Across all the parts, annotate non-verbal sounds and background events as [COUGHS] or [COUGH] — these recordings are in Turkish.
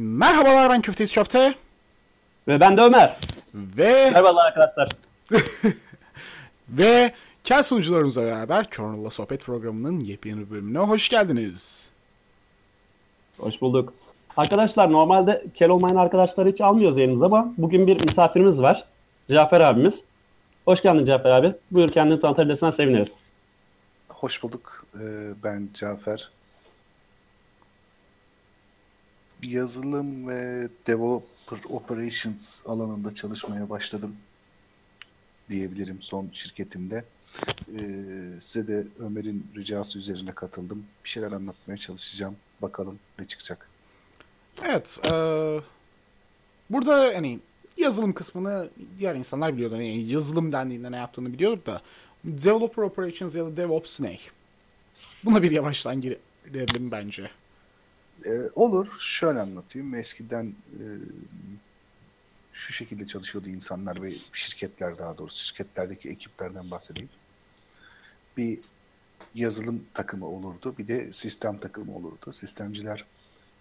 Merhabalar ben Köfteyiz Köfte. Ve ben de Ömer. Ve Merhabalar arkadaşlar. [LAUGHS] ve Kel sunucularımızla beraber Kernel'la Sohbet programının yepyeni bölümüne hoş geldiniz. Hoş bulduk. Arkadaşlar normalde kel olmayan arkadaşları hiç almıyoruz yayınımıza ama bugün bir misafirimiz var. Cafer abimiz. Hoş geldin Cafer abi. Buyur kendini tanıtabilirsen seviniriz. Hoş bulduk. Ee, Ben Cafer. Yazılım ve Developer Operations alanında çalışmaya başladım diyebilirim son şirketimde. Ee, Size de Ömer'in ricası üzerine katıldım. Bir şeyler anlatmaya çalışacağım. Bakalım ne çıkacak. Evet. eee, burada hani yazılım kısmını diğer insanlar biliyordu. Yani yazılım dendiğinde ne yaptığını biliyordu da Developer Operations ya da DevOps ne? Buna bir yavaştan girelim bence. Ee, olur. Şöyle anlatayım. Eskiden e, şu şekilde çalışıyordu insanlar ve şirketler daha doğrusu şirketlerdeki ekiplerden bahsedeyim. Bir yazılım takımı olurdu. Bir de sistem takımı olurdu. Sistemciler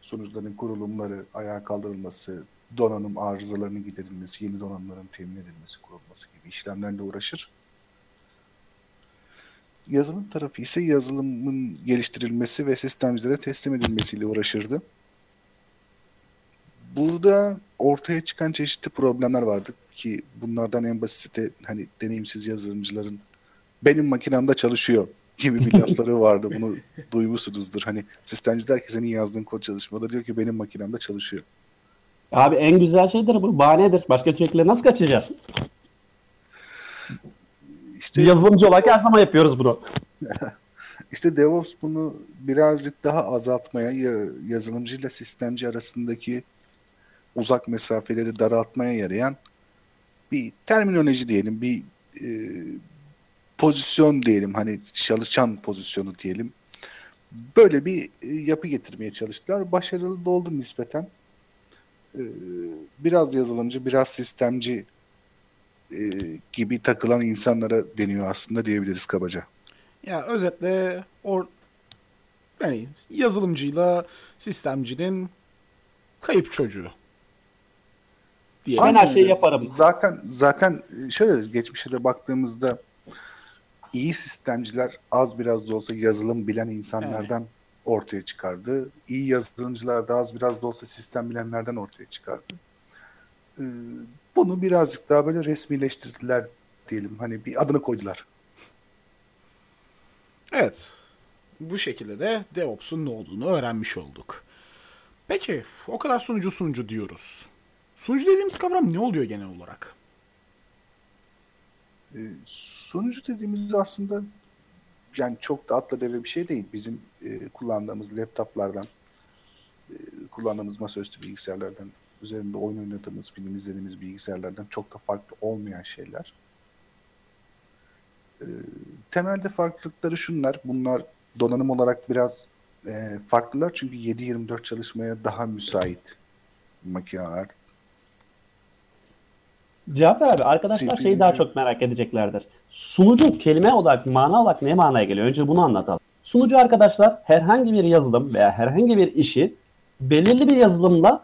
sonuçların kurulumları, ayağa kaldırılması, donanım arızalarının giderilmesi, yeni donanımların temin edilmesi, kurulması gibi işlemlerle uğraşır. Yazılım tarafı ise yazılımın geliştirilmesi ve sistemcilere teslim edilmesiyle uğraşırdı. Burada ortaya çıkan çeşitli problemler vardı ki bunlardan en basiti de hani deneyimsiz yazılımcıların benim makinemde çalışıyor gibi bir [LAUGHS] lafları vardı. Bunu duymuşsunuzdur. Hani sistemciler ki senin yazdığın kod çalışmada diyor ki benim makinemde çalışıyor. Abi en güzel şeydir bu. Bahanedir. Başka şekilde nasıl kaçacağız? Yazılımcı olarak her zaman yapıyoruz bunu. [LAUGHS] İşte DevOps bunu birazcık daha azaltmaya, ya- yazılımcıyla sistemci arasındaki uzak mesafeleri daraltmaya yarayan bir terminoloji diyelim, bir e, pozisyon diyelim, hani çalışan pozisyonu diyelim. Böyle bir e, yapı getirmeye çalıştılar. Başarılı da oldu nispeten. E, biraz yazılımcı, biraz sistemci e, gibi takılan insanlara deniyor aslında diyebiliriz kabaca. Ya özetle or yani yazılımcıyla sistemcinin kayıp çocuğu. Diyelim. Ben her şeyi yaparım. Zaten zaten şöyle geçmişe de baktığımızda iyi sistemciler az biraz da olsa yazılım bilen insanlardan ortaya çıkardı. İyi yazılımcılar da az biraz da olsa sistem bilenlerden ortaya çıkardı. Ee, Bunu birazcık daha böyle resmileştirdiler diyelim. Hani bir adını koydular. Evet. Bu şekilde de DevOps'un ne olduğunu öğrenmiş olduk. Peki o kadar sunucu sunucu diyoruz. Sunucu dediğimiz kavram ne oluyor genel olarak? E, Sunucu dediğimiz aslında yani çok da atla deve bir şey değil. Bizim e, kullandığımız laptoplardan, e, kullandığımız masaüstü bilgisayarlardan, üzerinde oyun oynadığımız, film izlediğimiz bilgisayarlardan çok da farklı olmayan şeyler. E, temelde farklılıkları şunlar. Bunlar donanım olarak biraz e, farklılar çünkü 7-24 çalışmaya daha müsait makineler. Cafer abi arkadaşlar şeyi daha çok merak edeceklerdir. Sunucu kelime olarak, mana olarak ne manaya geliyor? Önce bunu anlatalım. Sunucu arkadaşlar herhangi bir yazılım veya herhangi bir işi belirli bir yazılımla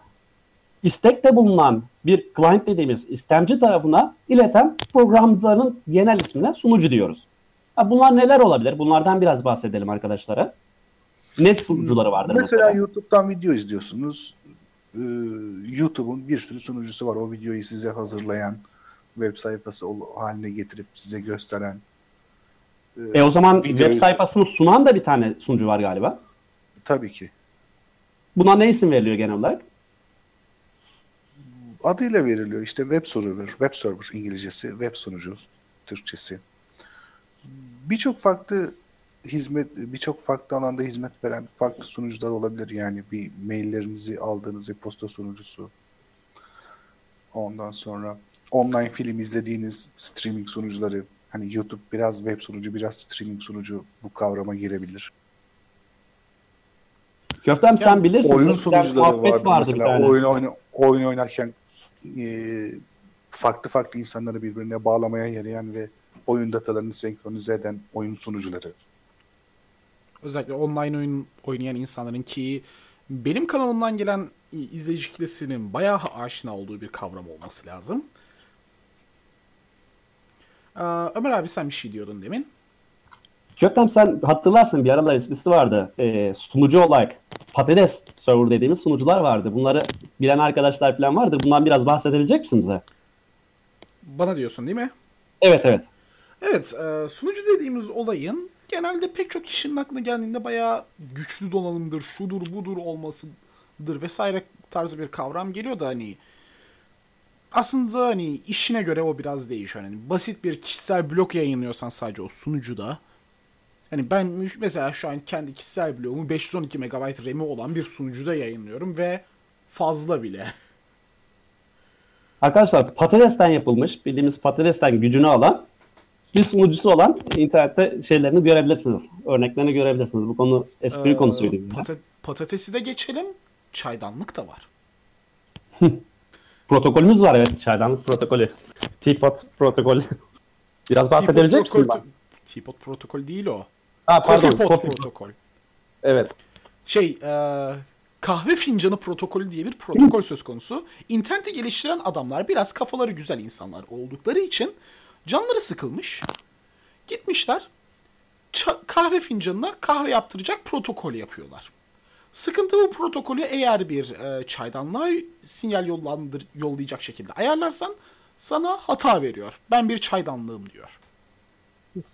istekte bulunan bir client dediğimiz istemci tarafına ileten programcıların genel ismine sunucu diyoruz. Ha, bunlar neler olabilir? Bunlardan biraz bahsedelim arkadaşlara. Net sunucuları vardır Mesela, mesela. YouTube'dan video izliyorsunuz. Ee, YouTube'un bir sürü sunucusu var. O videoyu size hazırlayan, web sayfası haline getirip size gösteren. E o zaman videoyu- web sayfasını sunan da bir tane sunucu var galiba. Tabii ki. Buna ne isim veriliyor genel olarak? Adıyla veriliyor. İşte web server, web server İngilizcesi, web sunucu Türkçesi. Birçok farklı hizmet, birçok farklı alanda hizmet veren farklı sunucular olabilir. Yani bir maillerinizi aldığınız e-posta sunucusu. Ondan sonra online film izlediğiniz streaming sunucuları. Hani YouTube biraz web sunucu, biraz streaming sunucu bu kavrama girebilir. Köftem sen bilirsin. oyun sunucuları vardı, vardı mesela oyun, oyna- oyun oynarken e, farklı farklı insanları birbirine bağlamaya yarayan ve oyun datalarını senkronize eden oyun sunucuları. Özellikle online oyun oynayan insanların ki benim kanalımdan gelen izleyici kitlesinin bayağı aşina olduğu bir kavram olması lazım. Ee, Ömer abi sen bir şey diyordun demin. Köktem sen hatırlarsın bir aralar esprisi vardı. Ee, sunucu olarak patates server dediğimiz sunucular vardı. Bunları bilen arkadaşlar falan vardır. Bundan biraz bahsedebilecek misin bize? Bana diyorsun değil mi? Evet evet. Evet, e, sunucu dediğimiz olayın genelde pek çok kişinin aklına geldiğinde bayağı güçlü donanımdır, şudur budur olmasıdır vesaire tarzı bir kavram geliyor da hani aslında hani işine göre o biraz değişiyor. Hani basit bir kişisel blok yayınlıyorsan sadece o sunucuda hani ben mesela şu an kendi kişisel blogumu 512 MB RAM'i olan bir sunucuda yayınlıyorum ve fazla bile. [LAUGHS] Arkadaşlar patatesten yapılmış, bildiğimiz patatesten gücünü alan bir sunucusu olan internette şeylerini görebilirsiniz. Örneklerini görebilirsiniz. Bu konu espri Ee, konusuydu. pata- patatesi de geçelim. Çaydanlık da var. [LAUGHS] Protokolümüz var evet. Çaydanlık protokolü. Teapot protokolü. [LAUGHS] Biraz bahsedebilecek misin? Teapot protokol değil o. Ha, pardon. Coffee pot coffee- protokol. Evet. Şey, e, kahve fincanı protokolü diye bir protokol söz konusu. İnterneti geliştiren adamlar biraz kafaları güzel insanlar oldukları için canları sıkılmış. Gitmişler kahve fincanına kahve yaptıracak protokol yapıyorlar. Sıkıntı bu protokolü eğer bir e, çaydanlığa sinyal yollandır, yollayacak şekilde ayarlarsan sana hata veriyor. Ben bir çaydanlığım diyor.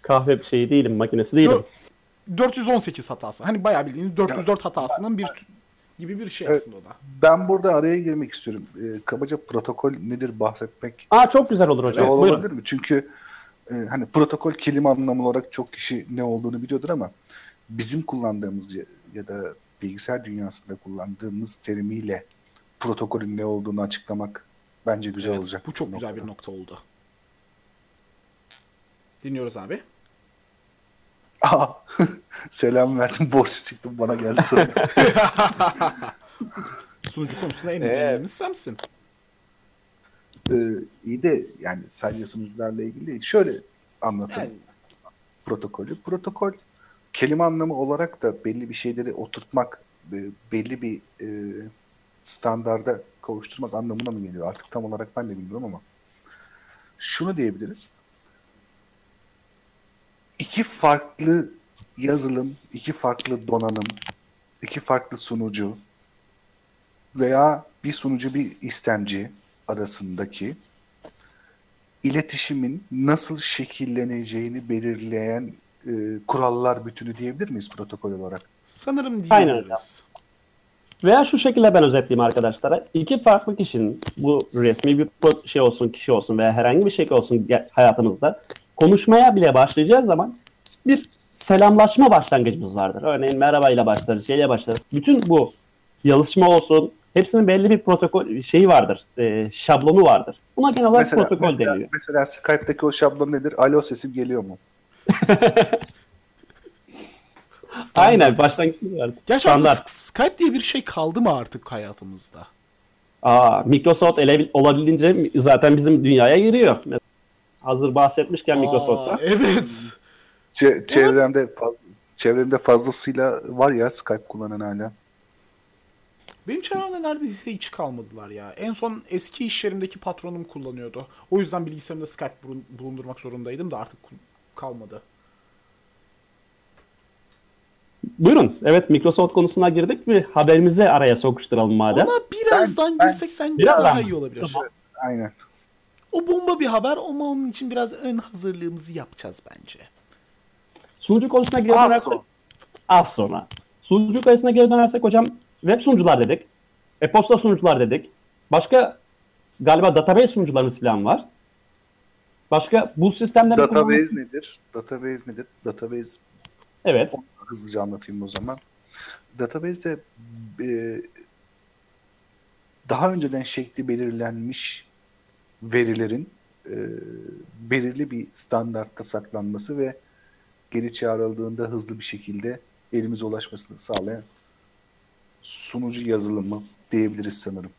Kahve şeyi değilim, makinesi değilim. Dö- 418 hatası. Hani bayağı bildiğiniz 404 hatasının bir gibi bir şey aslında o da. Ben burada araya girmek istiyorum. Ee, kabaca protokol nedir bahsetmek Aa çok güzel olur hocam. doğru Buyurun. olabilir mi? Çünkü e, hani protokol kelime anlamı olarak çok kişi ne olduğunu biliyordur ama bizim kullandığımız ya, ya da bilgisayar dünyasında kullandığımız terimiyle protokolün ne olduğunu açıklamak bence güzel Evet, olacak. bu çok güzel noktada. bir nokta oldu. Dinliyoruz abi. Aa, [LAUGHS] selam verdim borç çıktım bana geldi sonra. [LAUGHS] Sunucu konusunda en bildiğimiz sensin. ee, iyi de yani sadece sunucularla ilgili değil. Şöyle anlatayım. Yani, protokolü. Protokol kelime anlamı olarak da belli bir şeyleri oturtmak, e, belli bir e, standarda kavuşturmak anlamına mı geliyor? Artık tam olarak ben de bilmiyorum ama şunu diyebiliriz. İki farklı yazılım, iki farklı donanım, iki farklı sunucu veya bir sunucu bir istemci arasındaki iletişimin nasıl şekilleneceğini belirleyen e, kurallar bütünü diyebilir miyiz protokol olarak? sanırım diyebiliriz. Veya şu şekilde ben özetleyeyim arkadaşlara. İki farklı kişinin bu resmi bir şey olsun, kişi olsun veya herhangi bir şey olsun hayatımızda konuşmaya bile başlayacağı zaman bir selamlaşma başlangıcımız vardır. Örneğin merhaba ile başlarız, şeyle başlarız. Bütün bu yazışma olsun, hepsinin belli bir protokol şeyi vardır, e, şablonu vardır. Buna genel olarak Mesela, protokol mesela, deniyor. mesela Skype'daki o şablon nedir? Alo sesim geliyor mu? [LAUGHS] Aynen. Gerçi artık Standart. Skype diye bir şey kaldı mı artık hayatımızda? Aa, Microsoft ele, olabildiğince zaten bizim dünyaya giriyor. Hazır bahsetmişken Aa, Microsoft'ta. evet. Çe- çevremde faz- çevremde fazlasıyla var ya Skype kullanan hala. Benim çevremde neredeyse hiç kalmadılar ya. En son eski iş yerimdeki patronum kullanıyordu. O yüzden bilgisayarımda Skype bulun- bulundurmak zorundaydım da artık kalmadı. Buyurun. Evet Microsoft konusuna girdik mi? Haberimizi araya sokuşturalım madem. Ona birazdan Ben- girsek sence Birazdan daha iyi olabilir. Tamam. Aynen. O bomba bir haber ama onun için biraz ön hazırlığımızı yapacağız bence. Sunucu konusuna geri Az dönersek sonra. az sonra. Sunucu konusuna geri dönersek hocam web sunucular dedik. E-posta sunucular dedik. Başka galiba database sunucularımız falan var. Başka bu sistemleri Database nedir? Database nedir? Database Evet. hızlıca anlatayım o zaman. Database'de e, daha önceden şekli belirlenmiş verilerin e, belirli bir standartta saklanması ve geri çağrıldığında hızlı bir şekilde elimize ulaşmasını sağlayan sunucu yazılımı diyebiliriz sanırım.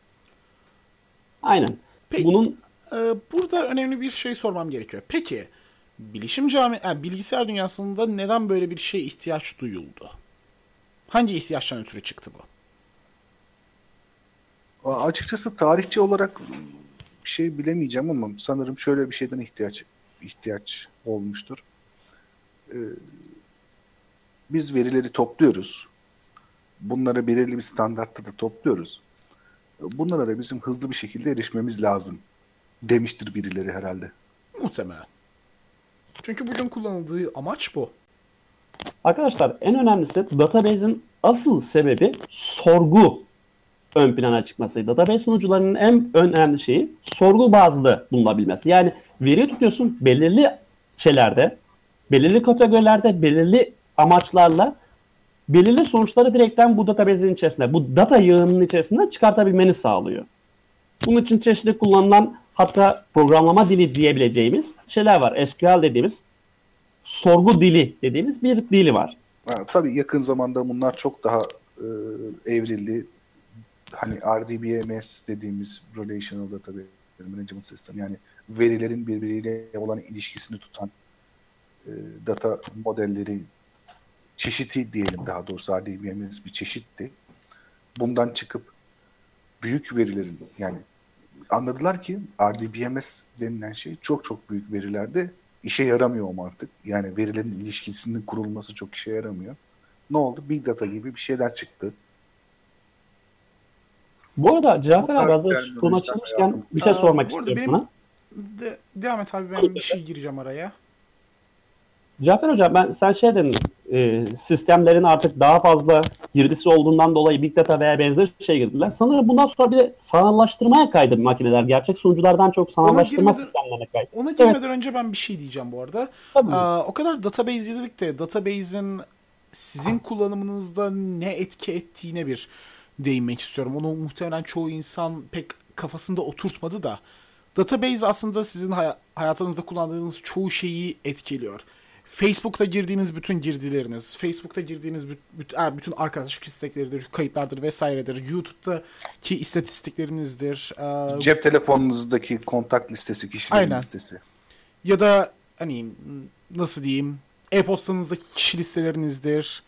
Aynen. Peki. Bunun Ee, burada önemli bir şey sormam gerekiyor. Peki bilişim cami yani bilgisayar dünyasında neden böyle bir şeye ihtiyaç duyuldu? Hangi ihtiyaçtan ötürü çıktı bu? Açıkçası tarihçi olarak bir şey bilemeyeceğim ama sanırım şöyle bir şeyden ihtiyaç ihtiyaç olmuştur. Ee, biz verileri topluyoruz. Bunları belirli bir standartta da topluyoruz. Bunlara da bizim hızlı bir şekilde erişmemiz lazım demiştir birileri herhalde. Muhtemelen. Çünkü bugün kullanıldığı amaç bu. Arkadaşlar en önemlisi database'in asıl sebebi sorgu ön plana çıkmasıydı. Database sunucularının en önemli şeyi sorgu bazlı bulunabilmesi. Yani veri tutuyorsun belirli şeylerde, belirli kategorilerde, belirli amaçlarla belirli sonuçları direkten bu database'in içerisinde, bu data yığınının içerisinde çıkartabilmeni sağlıyor. Bunun için çeşitli kullanılan hatta programlama dili diyebileceğimiz şeyler var. SQL dediğimiz sorgu dili dediğimiz bir dili var. Ha, tabii yakın zamanda bunlar çok daha e, evrildi. Hani RDBMS dediğimiz Relational Database Management System yani verilerin birbiriyle olan ilişkisini tutan e, data modelleri çeşiti diyelim daha doğrusu RDBMS bir çeşitti. Bundan çıkıp büyük verilerin yani anladılar ki RDBMS denilen şey çok çok büyük verilerde işe yaramıyor o mantık. Yani verilerin ilişkisinin kurulması çok işe yaramıyor. Ne oldu? Big Data gibi bir şeyler çıktı. Bu arada Cafer abi hazır konu açılmışken bir şey Aa, sormak bu arada istiyorum benim- sana. De, devam et abi ben bir şey gireceğim araya. Cafer Hocam ben sen şey dedin e, sistemlerin artık daha fazla girdisi olduğundan dolayı Big Data veya benzer şey girdiler. Sanırım bundan sonra bir de sanallaştırmaya kaydı makineler. Gerçek sunuculardan çok sanallaştırma girmeden- sistemlerine kaydı. Ona girmeden önce ben bir şey diyeceğim bu arada. Tabii. Aa, o kadar database dedik de database'in sizin kullanımınızda ne etki ettiğine bir değinmek istiyorum. Onu muhtemelen çoğu insan pek kafasında oturtmadı da. Database aslında sizin hay- hayatınızda kullandığınız çoğu şeyi etkiliyor. Facebook'ta girdiğiniz bütün girdileriniz, Facebook'ta girdiğiniz büt- bütün arkadaşlık istekleridir, kayıtlardır vesairedir, YouTube'daki istatistiklerinizdir. Cep telefonunuzdaki kontak listesi, kişilerin Aynen. listesi. ya da hani nasıl diyeyim e-postanızdaki kişi listelerinizdir.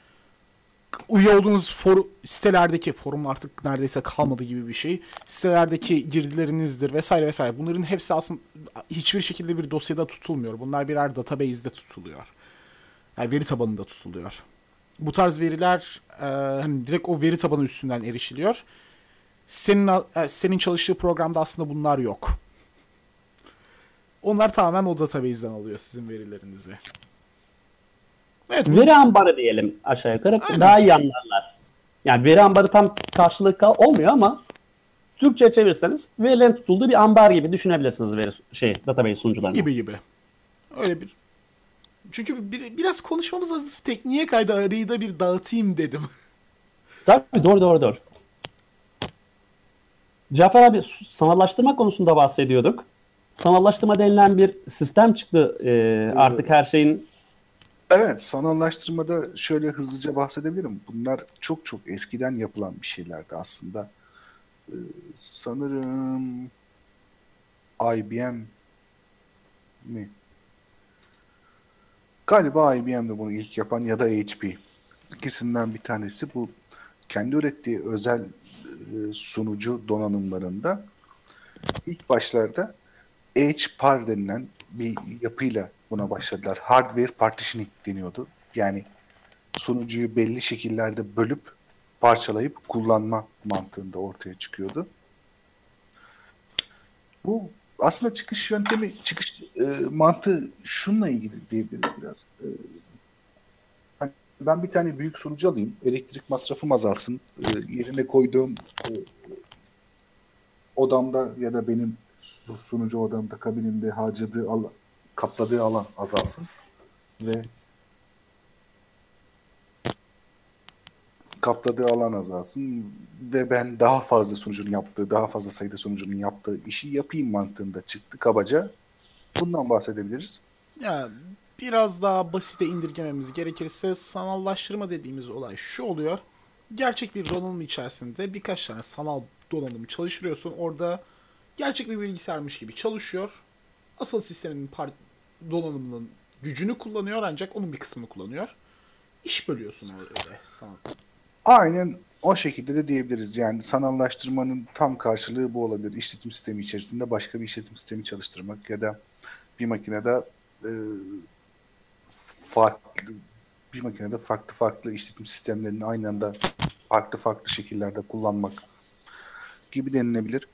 Üye olduğunuz for, sitelerdeki forum artık neredeyse kalmadı gibi bir şey. Sitelerdeki girdilerinizdir vesaire vesaire. Bunların hepsi aslında hiçbir şekilde bir dosyada tutulmuyor. Bunlar birer database'de tutuluyor. Yani veri tabanında tutuluyor. Bu tarz veriler e, hani direkt o veri tabanı üstünden erişiliyor. Senin e, senin çalıştığı programda aslında bunlar yok. Onlar tamamen o database'den alıyor sizin verilerinizi. Evet, Veri ambarı diyelim aşağı yukarı. Aynen. Daha iyi anlarlar. Yani veri ambarı tam karşılığı olmuyor ama Türkçe çevirirseniz verilerin tutulduğu bir ambar gibi düşünebilirsiniz veri şey database sunucularını. gibi gibi. Öyle bir. Çünkü bir, biraz konuşmamız hafif tekniğe kaydı arayı da bir dağıtayım dedim. [LAUGHS] Tabii doğru doğru doğru. Cafer abi sanallaştırma konusunda bahsediyorduk. Sanallaştırma denilen bir sistem çıktı ee, artık her şeyin Evet, sanallaştırmada şöyle hızlıca bahsedebilirim. Bunlar çok çok eskiden yapılan bir şeylerdi aslında. Ee, sanırım IBM mi? Galiba IBM'de bunu ilk yapan ya da HP. İkisinden bir tanesi bu kendi ürettiği özel e, sunucu donanımlarında ilk başlarda HPAR denilen bir yapıyla buna başladılar. Hardware partitioning deniyordu. Yani sunucuyu belli şekillerde bölüp parçalayıp kullanma mantığında ortaya çıkıyordu. Bu aslında çıkış yöntemi, çıkış e, mantığı şununla ilgili diyebiliriz biraz. E, hani ben bir tane büyük sunucu alayım, elektrik masrafım azalsın, e, yerine koyduğum e, odamda ya da benim sunucu odamda kabinimde harcadığı alan, kapladığı alan azalsın ve kapladığı alan azalsın ve ben daha fazla sunucunun yaptığı, daha fazla sayıda sunucunun yaptığı işi yapayım mantığında çıktı kabaca. Bundan bahsedebiliriz. Ya biraz daha basite indirgememiz gerekirse sanallaştırma dediğimiz olay şu oluyor. Gerçek bir donanım içerisinde birkaç tane sanal donanım çalıştırıyorsun. Orada gerçek bir bilgisayarmış gibi çalışıyor. Asıl sistemin par- donanımının gücünü kullanıyor ancak onun bir kısmını kullanıyor. İş bölüyorsun öyle sanal. Aynen o şekilde de diyebiliriz. Yani sanallaştırmanın tam karşılığı bu olabilir. İşletim sistemi içerisinde başka bir işletim sistemi çalıştırmak ya da bir makinede e, farklı bir makinede farklı farklı işletim sistemlerini aynı anda farklı farklı şekillerde kullanmak gibi denilebilir.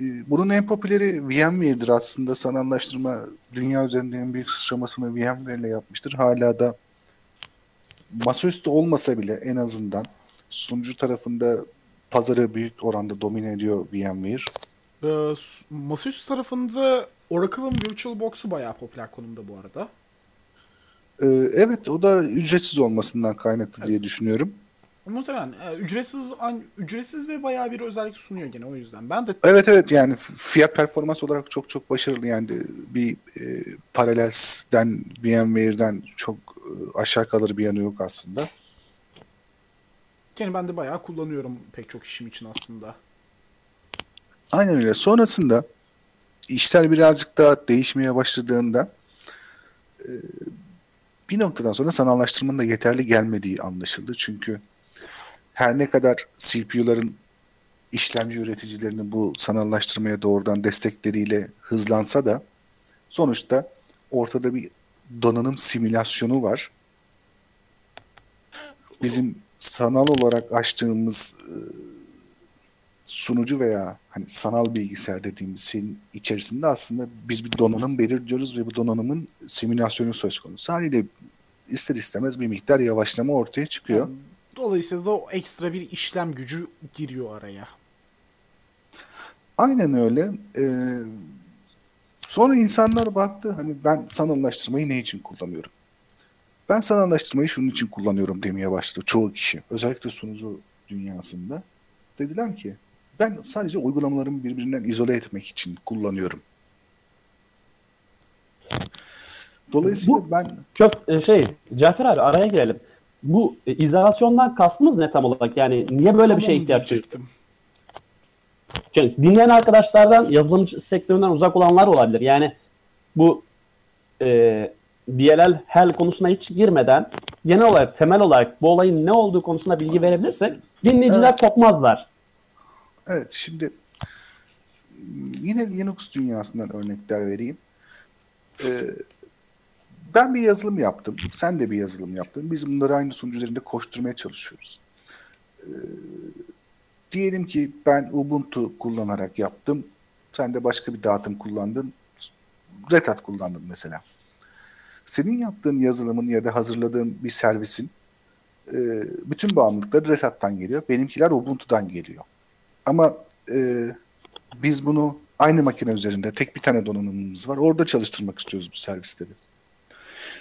E, bunun en popüleri VMware'dir aslında. Sanallaştırma dünya üzerinde en büyük sıçramasını VMware ile yapmıştır. Hala da masaüstü olmasa bile en azından sunucu tarafında pazarı büyük oranda domine ediyor VMware. Ee, masaüstü tarafında Oracle'ın VirtualBox'u bayağı popüler konumda bu arada. Ee, evet o da ücretsiz olmasından kaynaklı diye düşünüyorum. Muhtemelen e, ücretsiz an, ücretsiz ve bayağı bir özellik sunuyor gene o yüzden. Ben de Evet evet yani fiyat performans olarak çok çok başarılı yani bir e, Parallels'den VMware'den çok e, aşağı kalır bir yanı yok aslında. gene ben de bayağı kullanıyorum pek çok işim için aslında. Aynen öyle. Sonrasında işler birazcık daha değişmeye başladığında e, bir noktadan sonra sanallaştırmanın da yeterli gelmediği anlaşıldı. Çünkü her ne kadar CPU'ların işlemci üreticilerinin bu sanallaştırmaya doğrudan destekleriyle hızlansa da sonuçta ortada bir donanım simülasyonu var. Bizim sanal olarak açtığımız e, sunucu veya hani sanal bilgisayar dediğimiz şeyin içerisinde aslında biz bir donanım belirliyoruz ve bu donanımın simülasyonu söz konusu. Haliyle ister istemez bir miktar yavaşlama ortaya çıkıyor. Yani dolayısıyla da o ekstra bir işlem gücü giriyor araya. Aynen öyle. Ee, sonra insanlar baktı hani ben sanallaştırmayı ne için kullanıyorum? Ben sanallaştırmayı şunun için kullanıyorum demeye başladı çoğu kişi. Özellikle sunucu dünyasında. Dediler ki ben sadece uygulamalarımı birbirinden izole etmek için kullanıyorum. Dolayısıyla Bu- ben Köf e, şey Cafer abi araya girelim. Bu e, izolasyondan kastımız ne tam olarak? Yani niye böyle bir Tam şeye onu ihtiyaç duyuyoruz? diyecektim. Çünkü dinleyen arkadaşlardan yazılımcı sektöründen uzak olanlar olabilir. Yani bu e, DLL HEL konusuna hiç girmeden genel olarak temel olarak bu olayın ne olduğu konusunda bilgi verebilirsek dinleyiciler Evet. kopmazlar. Evet şimdi yine Linux dünyasından örnekler vereyim. Ee, ben bir yazılım yaptım. Sen de bir yazılım yaptın. Biz bunları aynı sunucu üzerinde koşturmaya çalışıyoruz. Ee, diyelim ki ben Ubuntu kullanarak yaptım. Sen de başka bir dağıtım kullandın. Red Hat kullandın mesela. Senin yaptığın yazılımın ya da hazırladığın bir servisin e, bütün bağımlılıkları Red Hat'tan geliyor. Benimkiler Ubuntu'dan geliyor. Ama e, biz bunu aynı makine üzerinde tek bir tane donanımımız var. Orada çalıştırmak istiyoruz bu servisleri.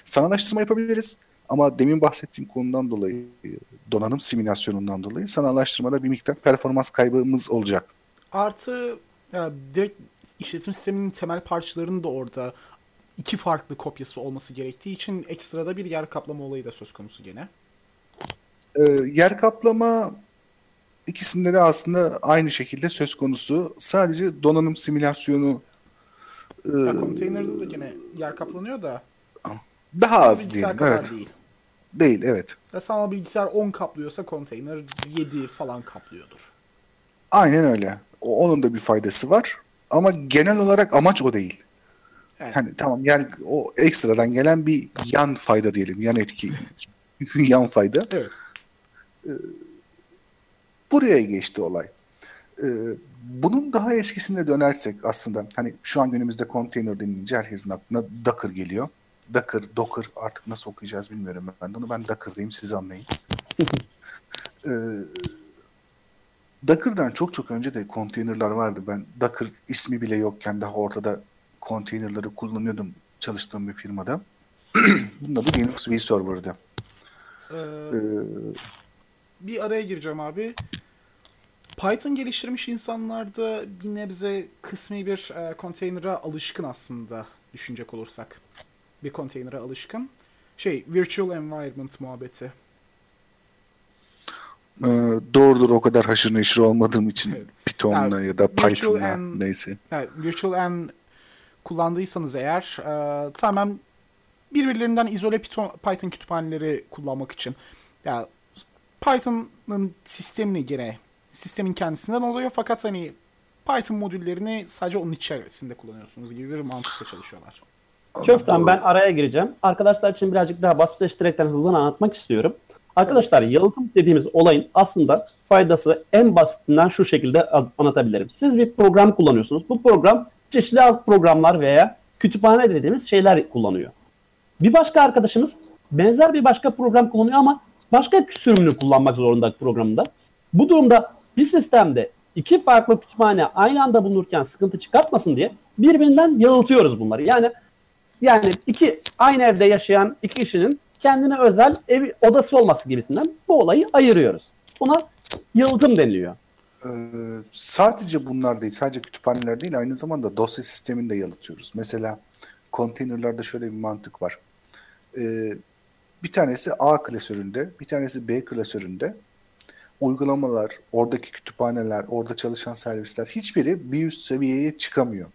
Sanallaştırma yapabiliriz. Ama demin bahsettiğim konudan dolayı, donanım simülasyonundan dolayı sanallaştırmada bir miktar performans kaybımız olacak. Artı ya, direkt işletim sisteminin temel parçalarının da orada iki farklı kopyası olması gerektiği için ekstrada bir yer kaplama olayı da söz konusu gene. E, yer kaplama ikisinde de aslında aynı şekilde söz konusu. Sadece donanım simülasyonu e, Ya, konteynerda da gene yer kaplanıyor da daha az diyelim. kadar Evet. değil. Değil, evet. Ya, sanal bilgisayar 10 kaplıyorsa konteyner 7 falan kaplıyordur. Aynen öyle. O- Onun da bir faydası var. Ama genel olarak amaç o değil. Evet. Hani tamam yani o ekstradan gelen bir yan fayda diyelim. Yan etki. [LAUGHS] yan fayda. Evet. Buraya geçti olay. Ee, bunun daha eskisine dönersek aslında hani şu an günümüzde konteyner denince herkesin aklına Docker geliyor. Docker, Docker artık nasıl okuyacağız bilmiyorum ben de onu. Ben Docker diyeyim siz anlayın. [LAUGHS] ee, Docker'dan çok çok önce de konteynerler vardı. Ben Docker ismi bile yokken daha ortada konteynerleri kullanıyordum çalıştığım bir firmada. [CLEARS THROAT] Bunun adı Linux vServer'dı. Ee, Ee, bir araya gireceğim abi. Python geliştirmiş insanlar da bir nebze kısmi bir e, konteynere alışkın aslında düşünecek olursak. Bir konteynere alışkın. Şey, virtual environment muhabbeti. Ee, doğrudur o kadar haşır neşir olmadığım için Evet. Python'la Ya, ya da Python'la neyse. Yani virtual en kullandıysanız eğer e, tamamen birbirlerinden izole Python, Python kütüphaneleri kullanmak için. Ya Python'ın sistemini gene sistemin kendisinden alıyor fakat hani Python modüllerini sadece onun içerisinde kullanıyorsunuz gibi bir mantıkla çalışıyorlar. Köften ben araya gireceğim. Arkadaşlar için birazcık daha basitleştirekten hızlı anlatmak istiyorum. Arkadaşlar yalıtım dediğimiz olayın aslında faydası en basitinden şu şekilde anlatabilirim. Siz bir program kullanıyorsunuz. Bu program çeşitli alt programlar veya kütüphane dediğimiz şeyler kullanıyor. Bir başka arkadaşımız benzer bir başka program kullanıyor ama başka sürümünü kullanmak zorunda programında. Bu durumda bir sistemde iki farklı kütüphane aynı anda bulunurken sıkıntı çıkartmasın diye birbirinden yalıtıyoruz bunları. Yani yani iki aynı evde yaşayan iki kişinin kendine özel ev odası olması gibisinden bu olayı ayırıyoruz. Buna yalıtım deniliyor. Ee, sadece bunlar değil, sadece kütüphaneler değil, aynı zamanda dosya sistemini de yalıtıyoruz. Mesela konteynerlarda şöyle bir mantık var. Ee, bir tanesi A klasöründe, bir tanesi B klasöründe. Uygulamalar, oradaki kütüphaneler, orada çalışan servisler hiçbiri bir üst seviyeye çıkamıyor.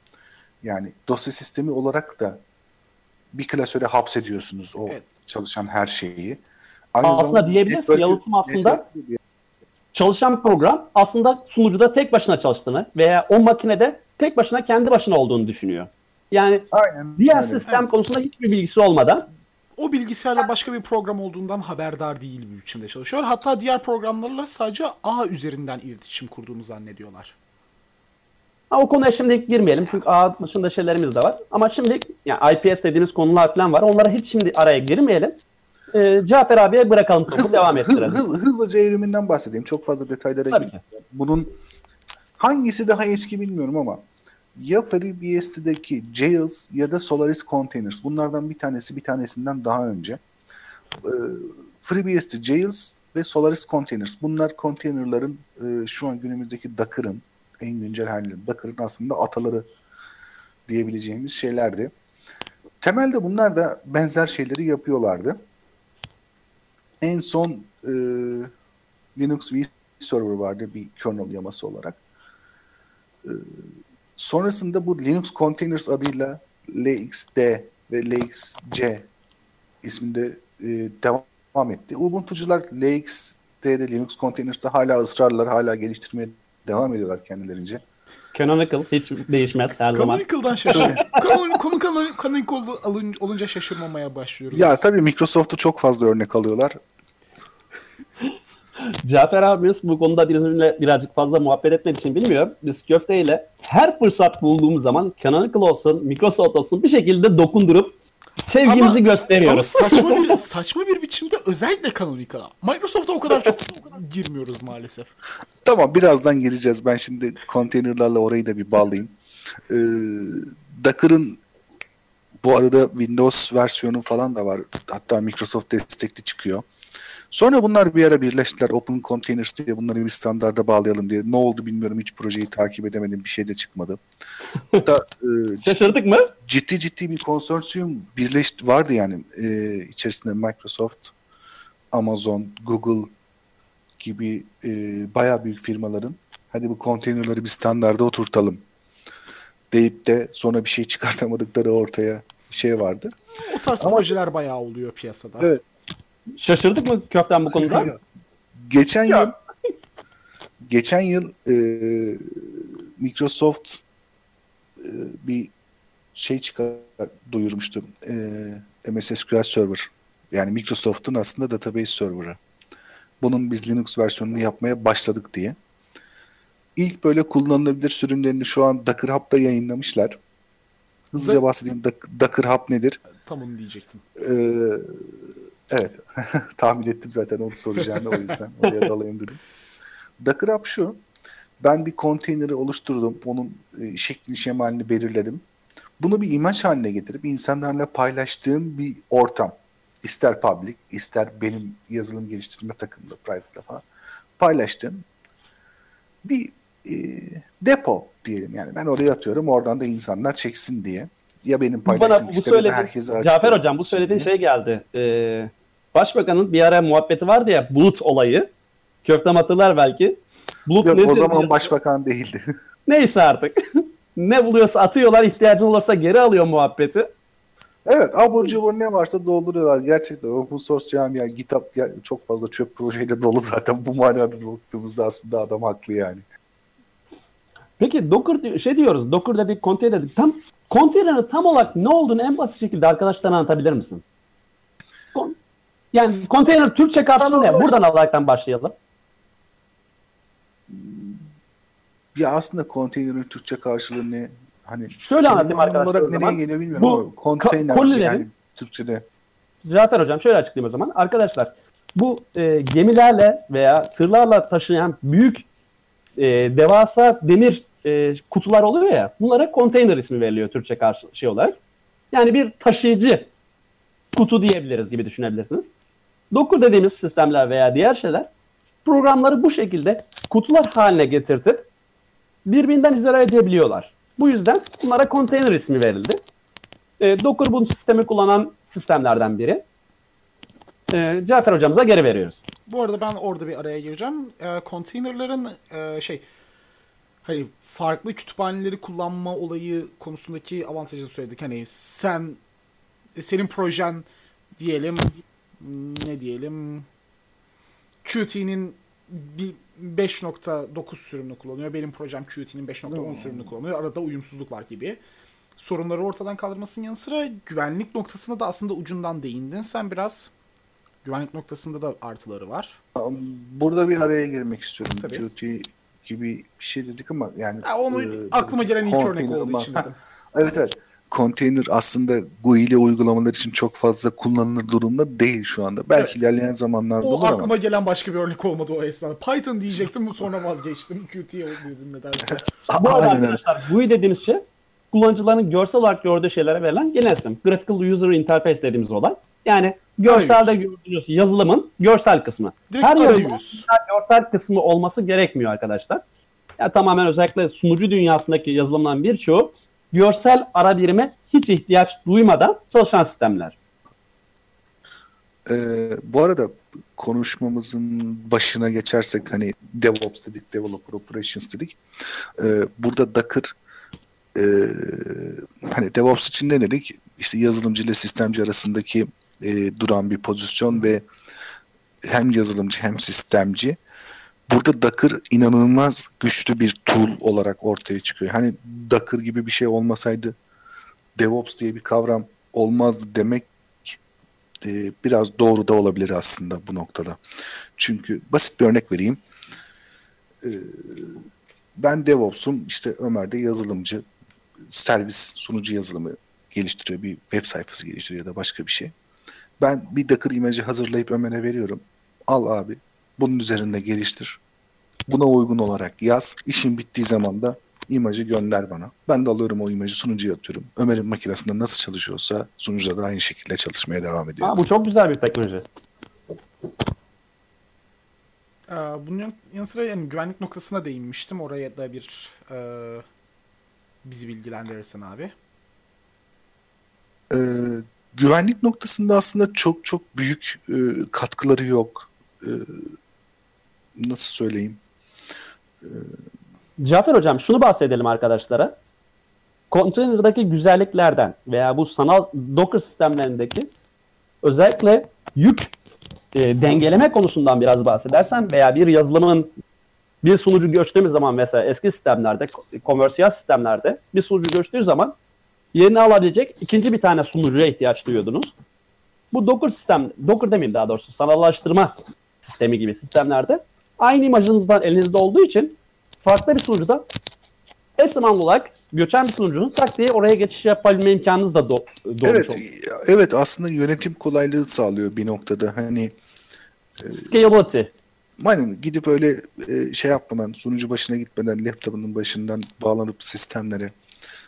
Yani dosya sistemi olarak da bir klasöre hapsediyorsunuz o evet. çalışan her şeyi. Aynı aslında diyebiliriz ki yalıtım aslında çalışan program aslında sunucuda tek başına çalıştığını veya o makinede tek başına kendi başına olduğunu düşünüyor. Yani Aynen. diğer Aynen. sistem evet. konusunda hiçbir bilgisi olmadan o bilgisayarda başka bir program olduğundan haberdar değil bir biçimde çalışıyor. Hatta diğer programlarla sadece A üzerinden iletişim kurduğunu zannediyorlar. Ha, o konuya şimdi girmeyelim çünkü ağ dışında şeylerimiz de var. Ama şimdi yani IPS dediğimiz konular falan var. Onlara hiç şimdi araya girmeyelim. Ee, Cafer abiye bırakalım topu hızlı, devam ettirelim. Hız, hız, hızlıca evriminden bahsedeyim. Çok fazla detaylara girmeyeyim. Bunun hangisi daha eski bilmiyorum ama ya FreeBSD'deki Jails ya da Solaris Containers. Bunlardan bir tanesi bir tanesinden daha önce. Ee, FreeBSD Jails ve Solaris Containers. Bunlar konteynerların e, şu an günümüzdeki Docker'ın en güncel halleri. Docker'ın aslında ataları diyebileceğimiz şeylerdi. Temelde bunlar da benzer şeyleri yapıyorlardı. En son e, Linux vServer vardı bir kernel yaması olarak. E, sonrasında bu Linux Containers adıyla LXD ve LXC isminde e, devam etti. Ubuntu'cular LXD'de Linux Containers'ta hala ısrarlar, hala geliştirmeye devam ediyorlar kendilerince. Canonical hiç değişmez her zaman. Canonical'dan şaşırıyorum. [LAUGHS] konu, konu Canonical olunca şaşırmamaya başlıyoruz. Ya tabii Microsoft'u çok fazla örnek alıyorlar. Cafer abimiz bu konuda bizimle birazcık fazla muhabbet etmek için bilmiyor. Biz köfteyle her fırsat bulduğumuz zaman Canonical olsun, Microsoft olsun bir şekilde dokundurup sevgimizi ama, gösteriyoruz. Ama saçma bir [LAUGHS] saçma bir biçimde özellikle Canonical'a. Microsoft'a o kadar çok girmiyoruz maalesef. Tamam birazdan gireceğiz. Ben şimdi konteynerlarla orayı da bir bağlayayım. Ee, Docker'ın bu arada Windows versiyonu falan da var. Hatta Microsoft destekli çıkıyor. Sonra bunlar bir ara birleştiler. Open Containers diye bunları bir standarda bağlayalım diye. Ne oldu bilmiyorum. Hiç projeyi takip edemedim. Bir şey de çıkmadı. Hatta, [LAUGHS] e, Şaşırdık mı? Ciddi ciddi bir konsorsiyum birleşti vardı yani. E, içerisinde Microsoft, Amazon, Google gibi e, bayağı büyük firmaların hadi bu konteynerları bir standarda oturtalım deyip de sonra bir şey [LAUGHS] çıkartamadıkları ortaya şey vardı. O tarz Ama, projeler bayağı oluyor piyasada. Evet. Şaşırdık mı köften bu konuda? geçen yıl geçen yıl e, Microsoft e, bir şey çıkar duyurmuştu. E, MS SQL Server. Yani Microsoft'un aslında database server'ı. Bunun biz Linux versiyonunu yapmaya başladık diye. İlk böyle kullanılabilir sürümlerini şu an Docker Hub'da yayınlamışlar. Hızlıca bahsedeyim. Docker Hub nedir? Tam onu diyecektim. Ee, Evet. [LAUGHS] Tahmin ettim zaten onu soracağını o yüzden oraya [LAUGHS] dalayım dedim. Docker Hub şu. Ben bir konteyneri oluşturdum. Onun e, şeklini şemalini belirledim. Bunu bir imaj haline getirip insanlarla paylaştığım bir ortam. İster public, ister benim yazılım geliştirme takımında, private falan paylaştığım bir e, depo diyelim. Yani ben oraya atıyorum. Oradan da insanlar çeksin diye. Ya benim paylaştığım Bana, bu işte söyledi, herkese. Cafer Hocam bu söylediğin şey geldi. Ee, Başbakanın bir ara muhabbeti vardı ya bulut olayı. Köftem hatırlar belki. Bulut Yok, nedir o zaman başbakan değildi. [LAUGHS] Neyse artık. [LAUGHS] ne buluyorsa atıyorlar, ihtiyacın olursa geri alıyor muhabbeti. Evet abur cubur ne varsa dolduruyorlar. Gerçekten open source camia GitHub ya- çok fazla çöp projeyle dolu zaten bu manada baktığımızda aslında adam haklı yani. Peki Docker şey diyoruz. Docker dedik, container dedik. Tam container'ın tam olarak ne olduğunu en basit şekilde arkadaşlara anlatabilir misin? Yani container Türkçe karşılığı ne? Buradan alaraktan başlayalım. Ya aslında konteynerin Türkçe karşılığı ne? Hani Şöyle anlatayım arkadaşlar olarak nereye geliyor bilmiyorum Bu ama konteyner kolilerin- yani Türkçe'de. Cafer Hocam şöyle açıklayayım o zaman. Arkadaşlar bu e, gemilerle veya tırlarla taşıyan büyük e, devasa demir e, kutular oluyor ya bunlara konteyner ismi veriliyor Türkçe karşı şey olarak. Yani bir taşıyıcı kutu diyebiliriz gibi düşünebilirsiniz. Docker dediğimiz sistemler veya diğer şeyler programları bu şekilde kutular haline getirtip birbirinden izole edebiliyorlar. Bu yüzden bunlara konteyner ismi verildi. E, Docker bu sistemi kullanan sistemlerden biri. E, Cafer hocamıza geri veriyoruz. Bu arada ben orada bir araya gireceğim. E, containerların e, şey hani farklı kütüphaneleri kullanma olayı konusundaki avantajını söyledik. Hani sen senin projen diyelim ne diyelim Qt'nin bir 5.9 sürümünü kullanıyor. Benim projem Qt'nin 5.10 sürümünü kullanıyor. Arada uyumsuzluk var gibi. Sorunları ortadan kaldırmasının yanı sıra güvenlik noktasına da aslında ucundan değindin. Sen biraz güvenlik noktasında da artıları var. Burada bir araya girmek istiyorum. Tabii. Qt gibi bir şey dedik ama yani Ya onu e, aklıma gelen ilk örnek olduğu için [LAUGHS] dedim. Evet evet. Konteyner aslında GUI ile uygulamalar için çok fazla kullanılır durumda değil şu anda. Belki Evet. ilerleyen zamanlarda O olur ama. aklıma gelen başka bir örnek olmadı o esnada. Python diyecektim sonra vazgeçtim. [LAUGHS] Qt'ye dedim nedense. Bu arada arkadaşlar GUI dediğimiz şey kullanıcıların görsel olarak gördüğü şeylere verilen genel isim. Graphical User Interface dediğimiz olay. Yani görselde gördüğünüz yazılımın görsel kısmı. Direkt Her yazılımın görsel kısmı olması gerekmiyor arkadaşlar. Yani tamamen özellikle sunucu dünyasındaki yazılımların birçoğu görsel ara birime hiç ihtiyaç duymadan çalışan sistemler. Ee, bu arada konuşmamızın başına geçersek hani DevOps dedik, Developer Operations dedik. Ee, burada Docker e, hani DevOps için ne dedik? İşte yazılımcı ile sistemci arasındaki e, duran bir pozisyon ve hem yazılımcı hem sistemci. Burada Docker inanılmaz güçlü bir tool olarak ortaya çıkıyor. Hani Docker gibi bir şey olmasaydı DevOps diye bir kavram olmazdı demek e, biraz doğru da olabilir aslında bu noktada. Çünkü basit bir örnek vereyim. E, ben DevOps'um, işte Ömer de yazılımcı, servis sunucu yazılımı geliştiriyor, bir web sayfası geliştiriyor ya da başka bir şey. Ben bir Docker imajı hazırlayıp Ömer'e veriyorum. Al abi, bunun üzerinde geliştir. Buna uygun olarak yaz. İşin bittiği zaman da imajı gönder bana. Ben de alıyorum o imajı sunucuya atıyorum. Ömer'in makinesinde nasıl çalışıyorsa sunucuda da aynı şekilde çalışmaya devam ediyor. Ha, bu çok güzel bir teknoloji. Ee, bunun yan- yanı sıra yani güvenlik noktasına değinmiştim. Oraya da bir e, bizi bilgilendirirsen abi. Ee, güvenlik noktasında aslında çok çok büyük e, katkıları yok. Ee, nasıl söyleyeyim? Cafer hocam şunu bahsedelim arkadaşlara. Container'daki güzelliklerden veya bu sanal Docker sistemlerindeki özellikle yük e, dengeleme konusundan biraz bahsedersen veya bir yazılımın bir sunucu göçtüğümüz zaman mesela eski sistemlerde, komersiyel sistemlerde bir sunucu göçtüğü zaman yerini alabilecek ikinci bir tane sunucuya ihtiyaç duyuyordunuz. Bu Docker sistem, Docker demeyeyim daha doğrusu sanallaştırma sistemi gibi sistemlerde aynı imajınızdan elinizde olduğu için farklı bir sunucuda eş zamanlı olarak göçen bir sunucunun tak diye oraya geçiş yapabilme imkanınız da do- doğmuş Evet, oluyor. evet aslında yönetim kolaylığı sağlıyor bir noktada. Hani Scalability. aynen gidip öyle e, şey yapmadan, sunucu başına gitmeden laptopunun başından bağlanıp sistemlere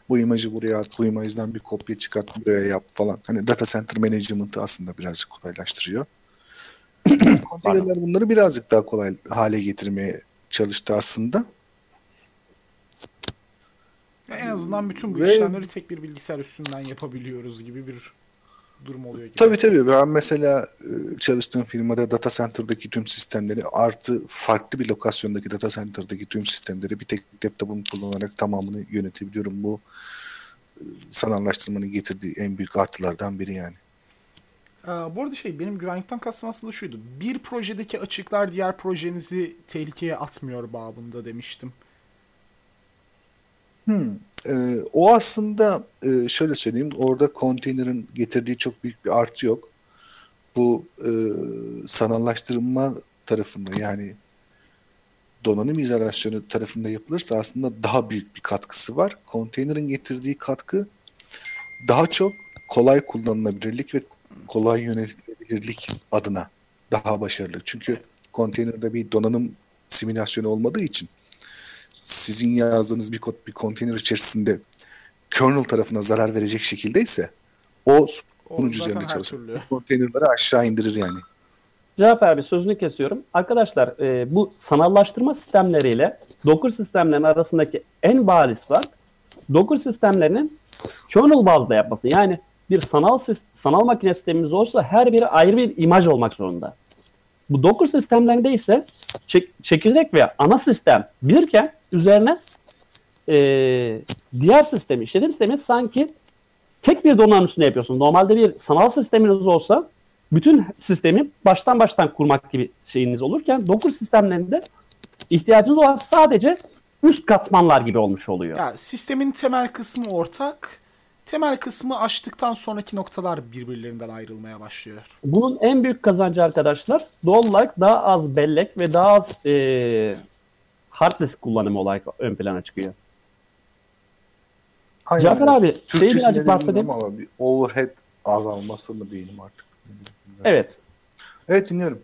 bu imajı buraya at, bu imajdan bir kopya çıkart, buraya yap falan. Hani data center management'ı aslında birazcık kolaylaştırıyor. [CLEARS THROAT] Konteynerler bunları birazcık daha kolay hale getirmeye çalıştı aslında. Ya en azından bütün bu Ve- işlemleri tek bir bilgisayar üstünden yapabiliyoruz gibi bir durum oluyor gibi. Tabii tabii. Ben mesela e, çalıştığım firmada data center'daki tüm sistemleri artı farklı bir lokasyondaki data center'daki tüm sistemleri bir tek laptopumu kullanarak tamamını yönetebiliyorum. Bu sanallaştırmanın getirdiği en büyük artılardan biri yani. Ee, bu arada şey benim güvenlikten kastım aslında şuydu. Bir projedeki açıklar diğer projenizi tehlikeye atmıyor babında demiştim. Ee, o aslında e, şöyle söyleyeyim orada konteynerin getirdiği çok büyük bir artı yok. Bu e, sanallaştırma tarafında yani donanım izolasyonu tarafında yapılırsa aslında daha büyük bir katkısı var. Konteynerin getirdiği katkı daha çok kolay kullanılabilirlik ve kolay yönetilebilirlik adına daha başarılı. Çünkü konteynerde bir donanım simülasyonu olmadığı için sizin yazdığınız bir kod bir konteyner içerisinde kernel tarafına zarar verecek şekildeyse o zaten üzerinde çalışır. Konteynerleri aşağı indirir yani. Cafer abi sözünü kesiyorum. Arkadaşlar e, bu sanallaştırma sistemleriyle Docker sistemlerinin arasındaki en bariz fark Docker sistemlerinin kernel bazda yapması. Yani bir sanal sanal makine sistemimiz olsa her biri ayrı bir imaj olmak zorunda. Bu Docker sistemlerinde ise çek- çekirdek ve ana sistem birken üzerine e, diğer sistemi, işletim sistemi sanki tek bir donanım üstünde yapıyorsun. Normalde bir sanal sisteminiz olsa bütün sistemi baştan baştan kurmak gibi şeyiniz olurken Docker sistemlerinde ihtiyacınız olan sadece üst katmanlar gibi olmuş oluyor. Ya sistemin temel kısmı ortak. Temel kısmı açtıktan sonraki noktalar birbirlerinden ayrılmaya başlıyor. Bunun en büyük kazancı arkadaşlar doğal olarak daha az bellek ve daha az e, hard disk kullanımı olarak ön plana çıkıyor. Aynen Cafer abi şeyi Türkçesini birazcık de bahsedeyim. ama bir overhead azalması mı diyelim artık. Evet. Evet dinliyorum.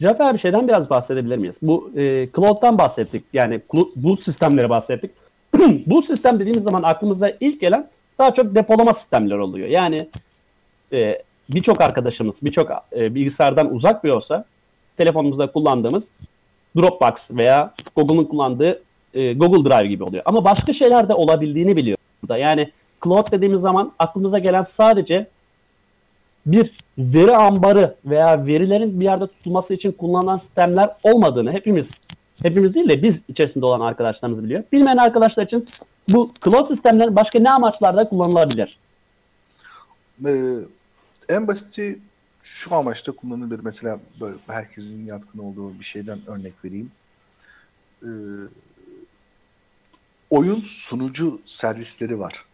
Cafer abi şeyden biraz bahsedebilir miyiz? Bu e, cloud'dan bahsettik. Yani bulut sistemleri bahsettik. [CLEARS THROAT] bulut sistem dediğimiz zaman aklımıza ilk gelen daha çok depolama sistemleri oluyor. Yani e, birçok arkadaşımız birçok e, bilgisayardan uzak bile olsa telefonumuzda kullandığımız Dropbox veya Google'ın kullandığı e, Google Drive gibi oluyor. Ama başka şeyler de olabildiğini biliyor. burada. Yani cloud dediğimiz zaman aklımıza gelen sadece bir veri ambarı veya verilerin bir yerde tutulması için kullanılan sistemler olmadığını hepimiz hepimiz değil de biz içerisinde olan arkadaşlarımız biliyor. Bilmeyen arkadaşlar için bu cloud sistemler başka ne amaçlarda kullanılabilir? Ee, en basiti şu amaçta kullanılabilir. Mesela böyle herkesin yatkın olduğu bir şeyden örnek vereyim. Ee, oyun sunucu servisleri var.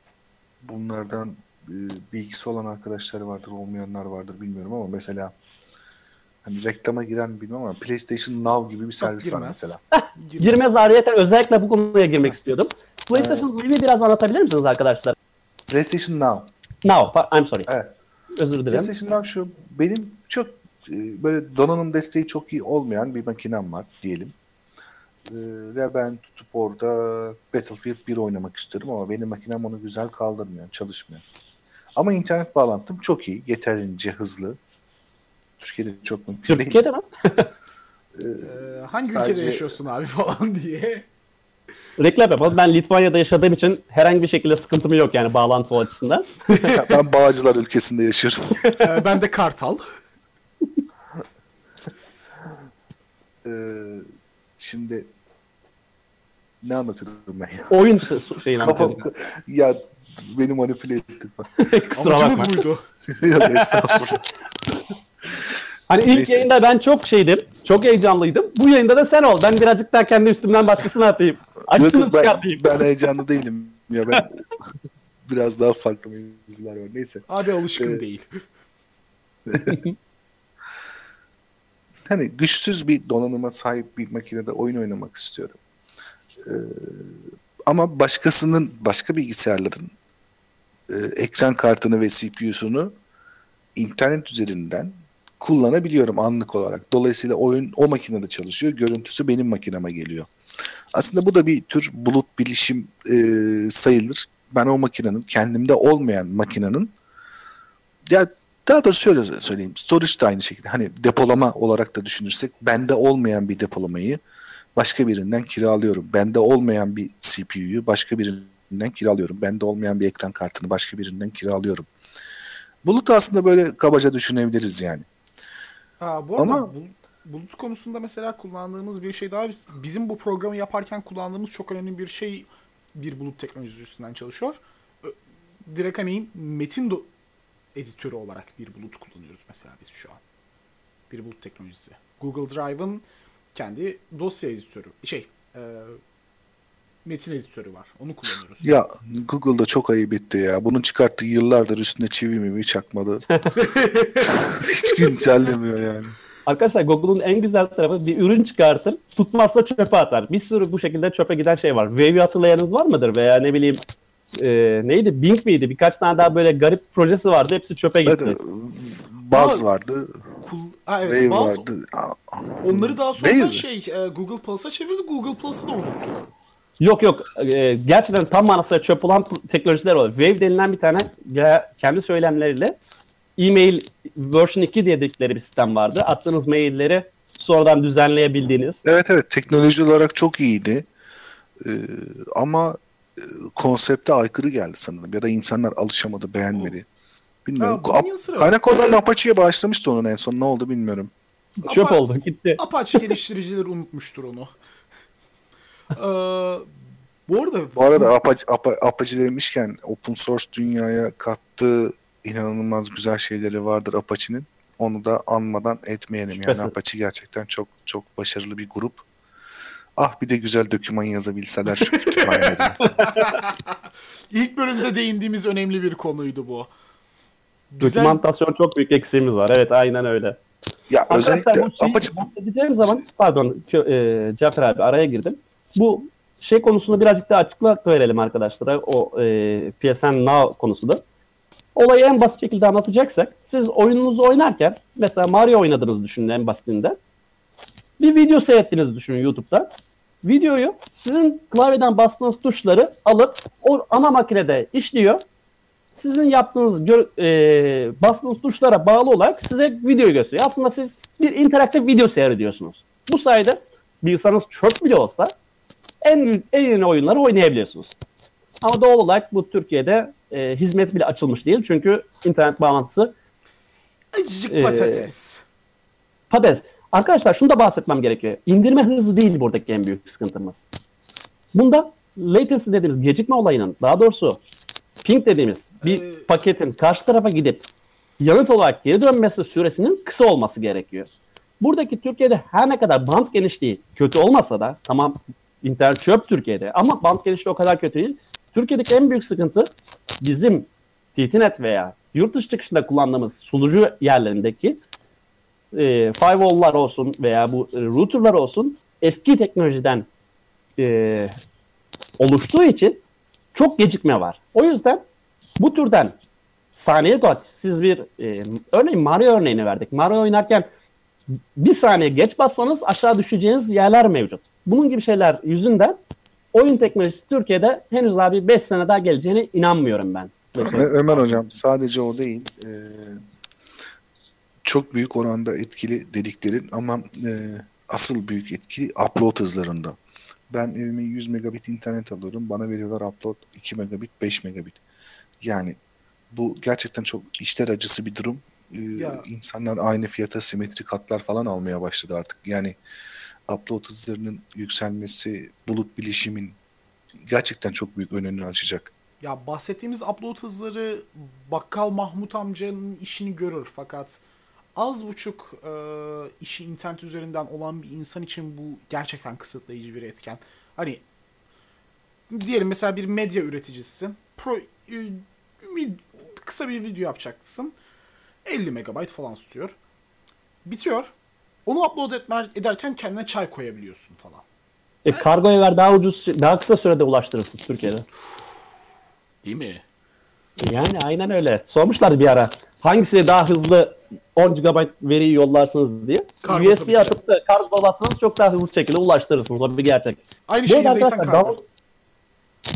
Bunlardan e, bilgisi olan arkadaşlar vardır, olmayanlar vardır bilmiyorum ama mesela hani reklama giren bilmem ama PlayStation Now gibi bir servis var girmez. mesela. [LAUGHS] Girmez. Girmez ariyeten özellikle bu konuya girmek istiyordum. PlayStation Live'i biraz anlatabilir misiniz arkadaşlar? PlayStation Now. Now, I'm sorry. Evet. Özür dilerim. PlayStation Now şu benim çok e, böyle donanım desteği çok iyi olmayan bir makinem var diyelim. E, ve ben tutup orada Battlefield 1 oynamak istiyorum ama benim makinem onu güzel kaldırmıyor, çalışmıyor. Ama internet bağlantım çok iyi, yeterince hızlı. Türkiye'de çok mümkün değil. Türkiye'de mi? [LAUGHS] Ee, hangi Sadece- ülkede yaşıyorsun abi falan [LAUGHS] diye. Reklam yapalım. Ben Litvanya'da yaşadığım için herhangi bir şekilde sıkıntım yok yani bağlantı açısından. [LAUGHS] ben Bağcılar ülkesinde yaşıyorum. Ee, ben de Kartal. E, şimdi ne anlatıyordum ben ya? Oyun şeyini Kafam, anlatıyorum. ya beni manipüle ettin. Kusura Amacımız bakma. buydu. Yok estağfurullah. Hani ilk Neyse. yayında ben çok şeydim. Çok heyecanlıydım. Bu yayında da sen ol. Ben birazcık daha kendi üstümden başkasını atayım. [LAUGHS] Acısını ben, çıkartayım. ben heyecanlı değilim. Ya ben [LAUGHS] biraz daha farklı mevzular var. Neyse. Abi alışkın Evet. değil. [LAUGHS] Hani güçsüz bir donanıma sahip bir makinede oyun oynamak istiyorum. Ee, ama başkasının, başka bilgisayarların e, ekran kartını ve CPU'sunu internet üzerinden kullanabiliyorum anlık olarak. Dolayısıyla oyun o makinede çalışıyor. Görüntüsü benim makineme geliyor. Aslında bu da bir tür bulut bilişim e, sayılır. Ben o makinenin, kendimde olmayan makinenin ya daha doğrusu şöyle söyleyeyim. Storage da aynı şekilde. Hani depolama olarak da düşünürsek bende olmayan bir depolamayı başka birinden kiralıyorum. Bende olmayan bir CPU'yu başka birinden kiralıyorum. Bende olmayan bir ekran kartını başka birinden kiralıyorum. Bulut aslında böyle kabaca düşünebiliriz yani. Ha, bu arada Ama- bul- bulut konusunda mesela kullandığımız bir şey daha bizim bu programı yaparken kullandığımız çok önemli bir şey bir bulut teknolojisi üstünden çalışıyor. Direkt hani metin do- editörü olarak bir bulut kullanıyoruz mesela biz şu an. Bir bulut teknolojisi. Google Drive'ın kendi dosya editörü. Şey, e, metin editörü var. Onu kullanıyoruz. Ya Google'da çok ayıp etti ya. Bunun çıkarttığı yıllardır üstüne çivi mi çakmadı. [LAUGHS] Hiç güncellemiyor yani. Arkadaşlar Google'un en güzel tarafı bir ürün çıkartır, tutmazsa çöpe atar. Bir sürü bu şekilde çöpe giden şey var. Wave'i hatırlayanınız var mıdır? Veya ne bileyim e, neydi? Bing miydi? Birkaç tane daha böyle garip projesi vardı. Hepsi çöpe gitti. Evet, Buzz Ama- vardı. Kul- ha, evet, Wave bazı- vardı. Onları daha sonra Wave. şey e, Google Plus'a çevirdi. Google Plus'ı da unuttuk. Yok yok. E, gerçekten tam manasıyla çöp olan teknolojiler var. Wave denilen bir tane ya, kendi söylemleriyle e-mail version 2 diye dedikleri bir sistem vardı. Attığınız mailleri sonradan düzenleyebildiğiniz. Evet evet teknoloji olarak çok iyiydi. Ee, ama e, konsepte aykırı geldi sanırım. Ya da insanlar alışamadı, beğenmedi. Bilmiyorum. Ha, Ap- kaynak olarak Apache'ye bağışlamıştı onun en son. Ne oldu bilmiyorum. Çöp Ama- oldu gitti. Apache geliştiriciler unutmuştur onu. Ee, bu arada Bu arada Apache, Apa- Apache demişken open source dünyaya kattığı inanılmaz güzel şeyleri vardır Apache'nin. Onu da anmadan etmeyelim. Şüphesiz. Yani Apache gerçekten çok çok başarılı bir grup. Ah bir de güzel doküman yazabilseler şu kütüphanede. [LAUGHS] ilk bölümde değindiğimiz önemli bir konuydu bu. Güzel, Dokümantasyon çok büyük eksiğimiz var. Evet aynen öyle. ya özellikle Arkadaşlar bu şeyi Apache bahsedeceğim zaman pardon e, Cafer abi araya girdim. Bu şey konusunda birazcık daha açıklık verelim arkadaşlara. O e, PSN Now konusu da. Olayı en basit şekilde anlatacaksak siz oyununuzu oynarken mesela Mario oynadığınızı düşünün en basitinde. Bir video seyrettiğinizi düşünün YouTube'da. Videoyu sizin klavyeden bastığınız tuşları alıp o ana makinede işliyor. Sizin yaptığınız e, bastığınız tuşlara bağlı olarak size video gösteriyor. Aslında siz bir interaktif video seyrediyorsunuz. Bu sayede bilgisayarınız çöp bile olsa en, en yeni oyunları oynayabiliyorsunuz. Ama doğal olarak bu Türkiye'de e, hizmet bile açılmış değil. Çünkü internet bağlantısı acıcık Ee, patates. patates. Arkadaşlar şunu da bahsetmem gerekiyor. İndirme hızı değil buradaki en büyük sıkıntımız. Bunda latency dediğimiz gecikme olayının daha doğrusu ping dediğimiz bir Ee, paketin karşı tarafa gidip yanıt olarak geri dönmesi süresinin kısa olması gerekiyor. Buradaki Türkiye'de her ne kadar band genişliği kötü olmasa da tamam internet çöp Türkiye'de ama band genişliği o kadar kötü değil. Türkiye'deki en büyük sıkıntı bizim TTNet veya yurt dışı çıkışında kullandığımız sunucu yerlerindeki e, firewall'lar olsun veya bu e, router'lar olsun eski teknolojiden e, oluştuğu için çok gecikme var. O yüzden bu türden saniye olarak siz bir e, örneğin Mario örneğini verdik. Mario oynarken bir saniye geç bassanız aşağı düşeceğiniz yerler mevcut. Bunun gibi şeyler yüzünden oyun teknolojisi Türkiye'de henüz daha bir 5 sene daha geleceğine inanmıyorum ben. Ö- Ömer hocam sadece o değil. Ee, çok büyük oranda etkili dediklerin ama e, asıl büyük etkili upload hızlarında. Ben evime 100 megabit internet alıyorum. Bana veriyorlar upload 2 megabit, 5 megabit. Yani bu gerçekten çok işler acısı bir durum. Ee, Ya. insanlar aynı fiyata simetrik hatlar falan almaya başladı artık. Yani upload hızlarının yükselmesi, bulut bilişimin gerçekten çok büyük önünü açacak. Ya bahsettiğimiz upload hızları Bakkal Mahmut amcanın işini görür fakat az buçuk e, işi internet üzerinden olan bir insan için bu gerçekten kısıtlayıcı bir etken. Hani diyelim mesela bir medya üreticisisin. Pro, e, vid- kısa bir video yapacaksın. 50 megabayt falan tutuyor. Bitiyor. Onu upload etme, ederken kendine çay koyabiliyorsun falan. E, kargo ver daha ucuz, daha kısa sürede ulaştırırsınız Türkiye'de. Değil mi? Yani aynen öyle. Sormuşlar bir ara. Hangisi daha hızlı 10 GB veriyi yollarsınız diye. Kargo tabii USB ki. atıp da kargolatsanız çok daha hızlı şekilde ulaştırırsınız. O bir gerçek. Aynı arada şehirdeysen arkadaşlar kargo. download-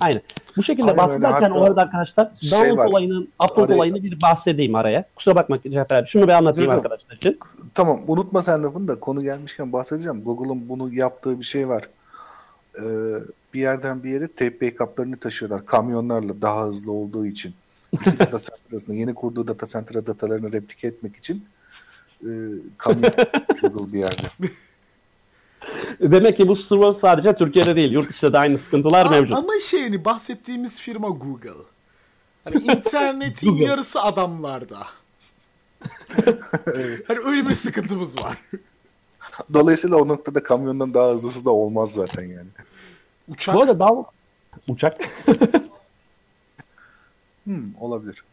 Aynen. Bu şekilde Aynen öyle. bahsederken Hatta o arada arkadaşlar şey download var. olayının, upload Araya- olayını bir bahsedeyim araya. Kusura bakma Cafer abi. Şunu bir anlatayım yok. arkadaşlar için. Tamam unutma sen lafını da konu gelmişken bahsedeceğim. Google'ın bunu yaptığı bir şey var. Ee, bir yerden bir yere tape backup'larını taşıyorlar kamyonlarla daha hızlı olduğu için. [LAUGHS] Data center arasında yeni kurduğu data center'a datalarını replike etmek için e, kamyon [LAUGHS] Google bir yerde. [LAUGHS] Demek ki bu server sadece Türkiye'de değil. Yurt dışında da aynı sıkıntılar Aa, mevcut. Ama şey hani bahsettiğimiz firma Google. Hani internetin [LAUGHS] Google. yarısı adamlarda. Hani öyle bir sıkıntımız var. Dolayısıyla o noktada kamyondan daha hızlısı da olmaz zaten yani. Uçak Bu arada daha uçak. [LAUGHS] Hmm, olabilir.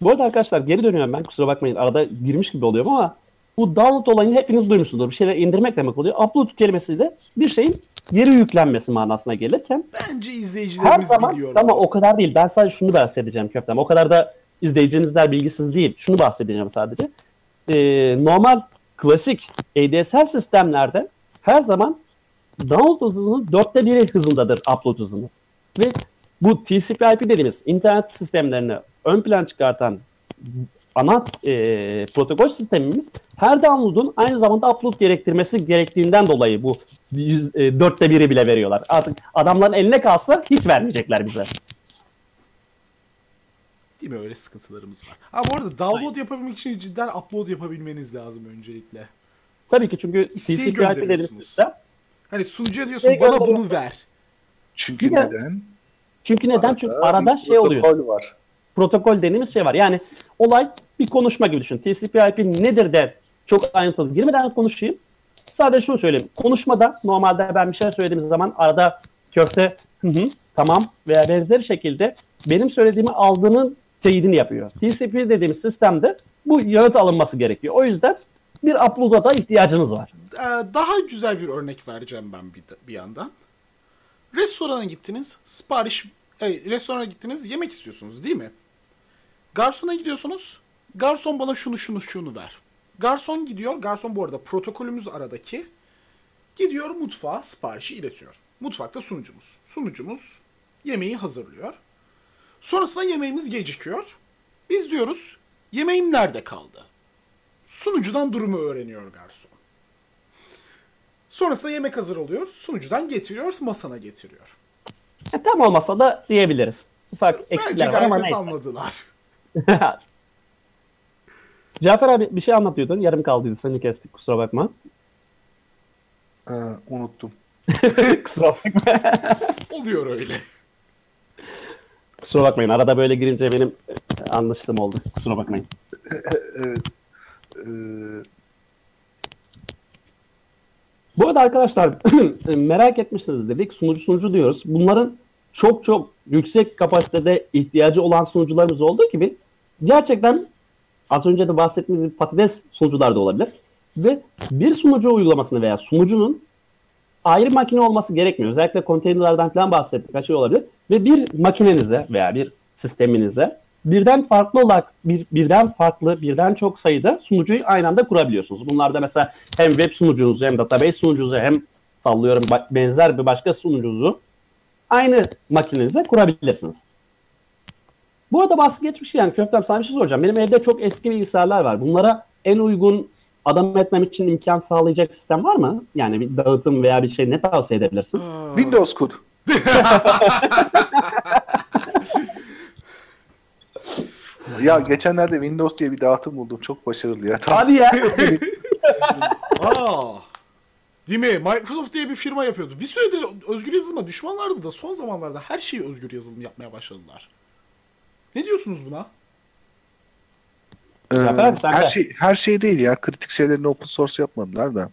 Bu arada arkadaşlar geri dönüyorum ben kusura bakmayın arada girmiş gibi oluyorum ama bu download olayını hepiniz duymuşsunuzdur. Bir şeyler indirmek demek oluyor. Upload kelimesi de bir şeyin geri yüklenmesi manasına gelirken bence her izleyicilerimiz zaman biliyor. ama o kadar değil. Ben sadece şunu bahsedeceğim köftem. O kadar da izleyiciler bilgisiz değil. Şunu bahsedeceğim sadece. Ee, normal klasik ADSL sistemlerde her zaman download hızınız dörtte biri hızındadır upload hızınız. Ve bu TCP/IP dediğimiz internet sistemlerini ön plan çıkartan ana e, protokol sistemimiz her download'un aynı zamanda upload gerektirmesi gerektiğinden dolayı bu yüz, e, dörtte biri bile veriyorlar. Artık adamların eline kalsa hiç vermeyecekler bize. Değil mi? Öyle sıkıntılarımız var. Ha bu arada download yapabilmek için cidden upload yapabilmeniz lazım öncelikle. Tabii ki çünkü İsteği gönderiyorsunuz. Hani sunucuya diyorsun Şey bana bunu ver. Çünkü de- neden? Çünkü neden? Arada Çünkü arada şey oluyor. protokol var. protokol dediğimiz şey var. Yani olay bir konuşma gibi düşün. TCP/IP nedir de çok ayrıntılı girmeden konuşayım. Sadece şunu söyleyeyim. Konuşmada normalde ben bir şey söylediğim zaman arada köfte hı hı, tamam veya benzeri şekilde benim söylediğimi aldığının teyidini yapıyor. TCP dediğimiz sistemde bu yanıt alınması gerekiyor. O yüzden bir upload'a da ihtiyacınız var. Ee, daha güzel bir örnek vereceğim ben bir, bir yandan. Restorana gittiniz, sipariş, e, restorana gittiniz, yemek istiyorsunuz değil mi? Garsona gidiyorsunuz, garson bana şunu şunu şunu ver. Garson gidiyor, garson bu arada protokolümüz aradaki. Gidiyor mutfağa siparişi iletiyor. Mutfakta sunucumuz. Sunucumuz yemeği hazırlıyor. Sonrasında yemeğimiz gecikiyor. Biz diyoruz yemeğim nerede kaldı? Sunucudan durumu öğreniyor garson. Sonrasında yemek hazır oluyor. Sunucudan getiriyor, masana getiriyor. E, tam olmasa da diyebiliriz. Ufak Bence eksikler var ama neyse. anladılar. [LAUGHS] Cafer abi bir şey anlatıyordun. Yarım kaldıydı. Seni kestik. Kusura bakma. Ee, unuttum. [LAUGHS] Kusura bakma. Oluyor öyle. Kusura bakmayın. Arada böyle girince benim e, anlaştığım oldu. Kusura bakmayın. [LAUGHS] Evet. Ee, Bu arada arkadaşlar [CLEARS THROAT] merak etmişsiniz dedik. Sunucu sunucu diyoruz. Bunların çok çok yüksek kapasitede ihtiyacı olan sunucularımız olduğu gibi gerçekten az önce de bahsettiğimiz patates sunucular da olabilir. Ve bir sunucu uygulamasını veya sunucunun ayrı makine olması gerekmiyor. Özellikle konteynerlardan falan bahsettik. Her şey olabilir. Ve bir makinenize veya bir sisteminize birden farklı olarak bir, birden farklı, birden çok sayıda sunucuyu aynı anda kurabiliyorsunuz. Bunlarda mesela hem web sunucunuzu hem database sunucunuzu hem sallıyorum benzer bir başka sunucunuzu aynı makinenize kurabilirsiniz. Bu arada bahsi geçmiş yani köftem sana bir şey soracağım. Benim evde çok eski bilgisayarlar var. Bunlara en uygun adam etmem için imkan sağlayacak sistem var mı? Yani bir dağıtım veya bir şey ne tavsiye edebilirsin? Windows kur. [LAUGHS] ya geçenlerde Windows diye bir dağıtım buldum. Çok başarılı ya. Hadi ya. [LAUGHS] Aa. Değil mi? Microsoft diye bir firma yapıyordu. Bir süredir özgür yazılıma düşmanlardı da son zamanlarda her şeyi özgür yazılım yapmaya başladılar. Ne diyorsunuz buna? Ee, her şey her şey değil ya. Kritik şeylerini open source yapmadılar da.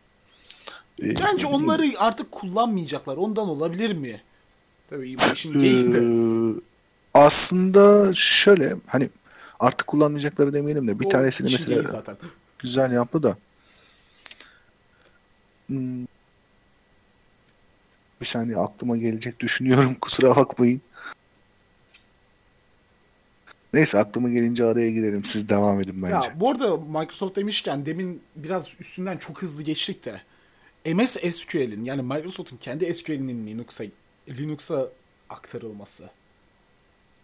Ee, Bence onları artık kullanmayacaklar. Ondan olabilir mi? Tabii bu işin geyiği de. Ee, aslında şöyle hani artık kullanmayacakları demeyelim de bir O tanesini mesela zaten. [LAUGHS] güzel yaptı da. Hmm. Bir saniye aklıma gelecek düşünüyorum [LAUGHS] kusura bakmayın. Neyse aklıma gelince araya girerim. Siz devam edin bence. Ya bu arada Microsoft demişken demin biraz üstünden çok hızlı geçtik de MS SQL'in yani Microsoft'un kendi SQL'inin Linux'a Linux'a aktarılması.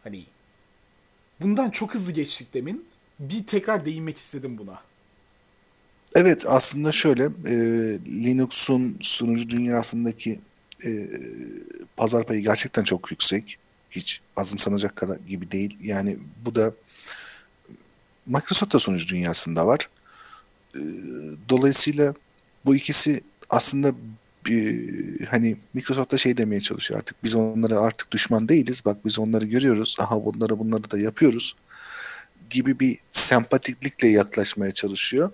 Hani bundan çok hızlı geçtik demin. Bir tekrar değinmek istedim buna. Evet aslında şöyle e, Linux'un sunucu dünyasındaki e, pazar payı gerçekten çok yüksek. Hiç azımsanacak kadar gibi değil. Yani bu da Microsoft da sunucu dünyasında var. E, dolayısıyla bu ikisi aslında bir, hani Microsoft da şey demeye çalışıyor artık biz onlara artık düşman değiliz bak biz onları görüyoruz aha bunları bunları da yapıyoruz gibi bir sempatiklikle yaklaşmaya çalışıyor.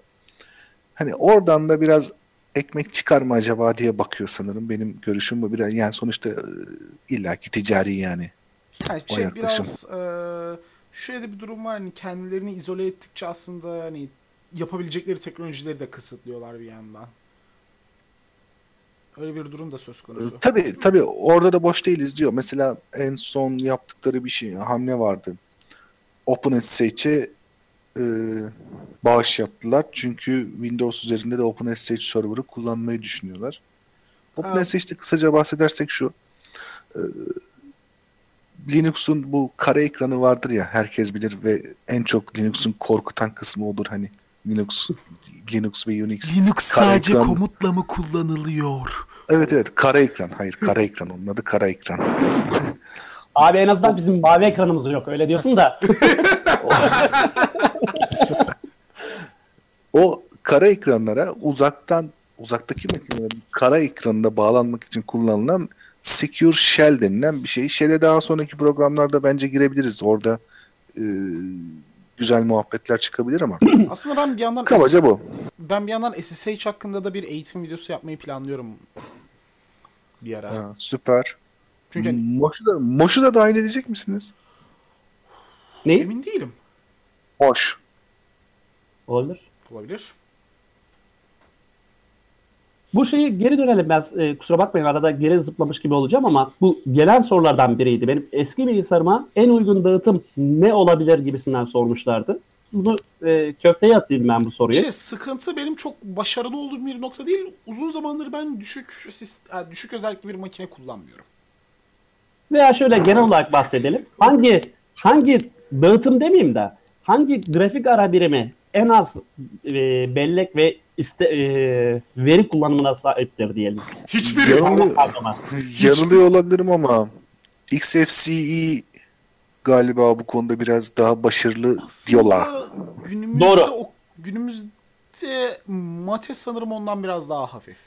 Hani oradan da biraz ekmek çıkar mı acaba diye bakıyor sanırım. Benim görüşüm bu biraz yani sonuçta e, illaki ticari yani. Yani şey yaklaşım. biraz eee şöyle bir durum var hani kendilerini izole ettikçe aslında hani yapabilecekleri teknolojileri de kısıtlıyorlar bir yandan. Öyle bir durum da söz konusu. Tabii tabii orada da boş değiliz diyor. Mesela en son yaptıkları bir şey hamle vardı. OpenSSH'e e, bağış yaptılar. Çünkü Windows üzerinde de OpenSSH server'ı kullanmayı düşünüyorlar. OpenSSH'te kısaca bahsedersek şu. e, Linux'un bu kara ekranı vardır ya herkes bilir ve en çok Linux'un korkutan kısmı olur hani Linux Linux ve Unix Linux sadece ekran- komutla mı kullanılıyor? Evet evet kara ekran. Hayır kara ekran. Onun adı kara ekran. [LAUGHS] Abi en azından bizim mavi ekranımız yok öyle diyorsun da. [LAUGHS] O kara ekranlara uzaktan uzaktaki makinelerin kara ekranına bağlanmak için kullanılan Secure Shell denilen bir şey. Shell'e daha sonraki programlarda bence girebiliriz. Orada e, güzel muhabbetler çıkabilir ama [CLEARS THROAT] Aslında ben bir yandan kabaca bu. ben bir yandan SSH hakkında da bir eğitim videosu yapmayı planlıyorum bir ara. Ha, süper. Çünkü Moş'u da, Moş'u da dahil edecek misiniz? Neyi? emin değilim. Moş. Olabilir. Olabilir. Bu şeyi geri dönelim ben e, kusura bakmayın arada geri zıplamış gibi olacağım ama bu gelen sorulardan biriydi. Benim eski bilgisayarıma en uygun dağıtım ne olabilir gibisinden sormuşlardı. Bunu e, köfteye atayım ben bu soruyu. Şey sıkıntı benim çok başarılı olduğum bir nokta değil. Uzun zamandır ben düşük yani düşük özellikli bir makine kullanmıyorum. Veya şöyle genel olarak bahsedelim. Hangi hangi dağıtım demeyeyim de hangi grafik ara birimi en az e, bellek ve iste, e, veri kullanımına sahiptir diyelim. Hiçbiri. Yanılıyor, yanılıyor olabilirim ama XFCE galiba bu konuda biraz daha başarılı diyorlar. Aslında günümüzde Doğru. o günümüzde Mate sanırım ondan biraz daha hafif.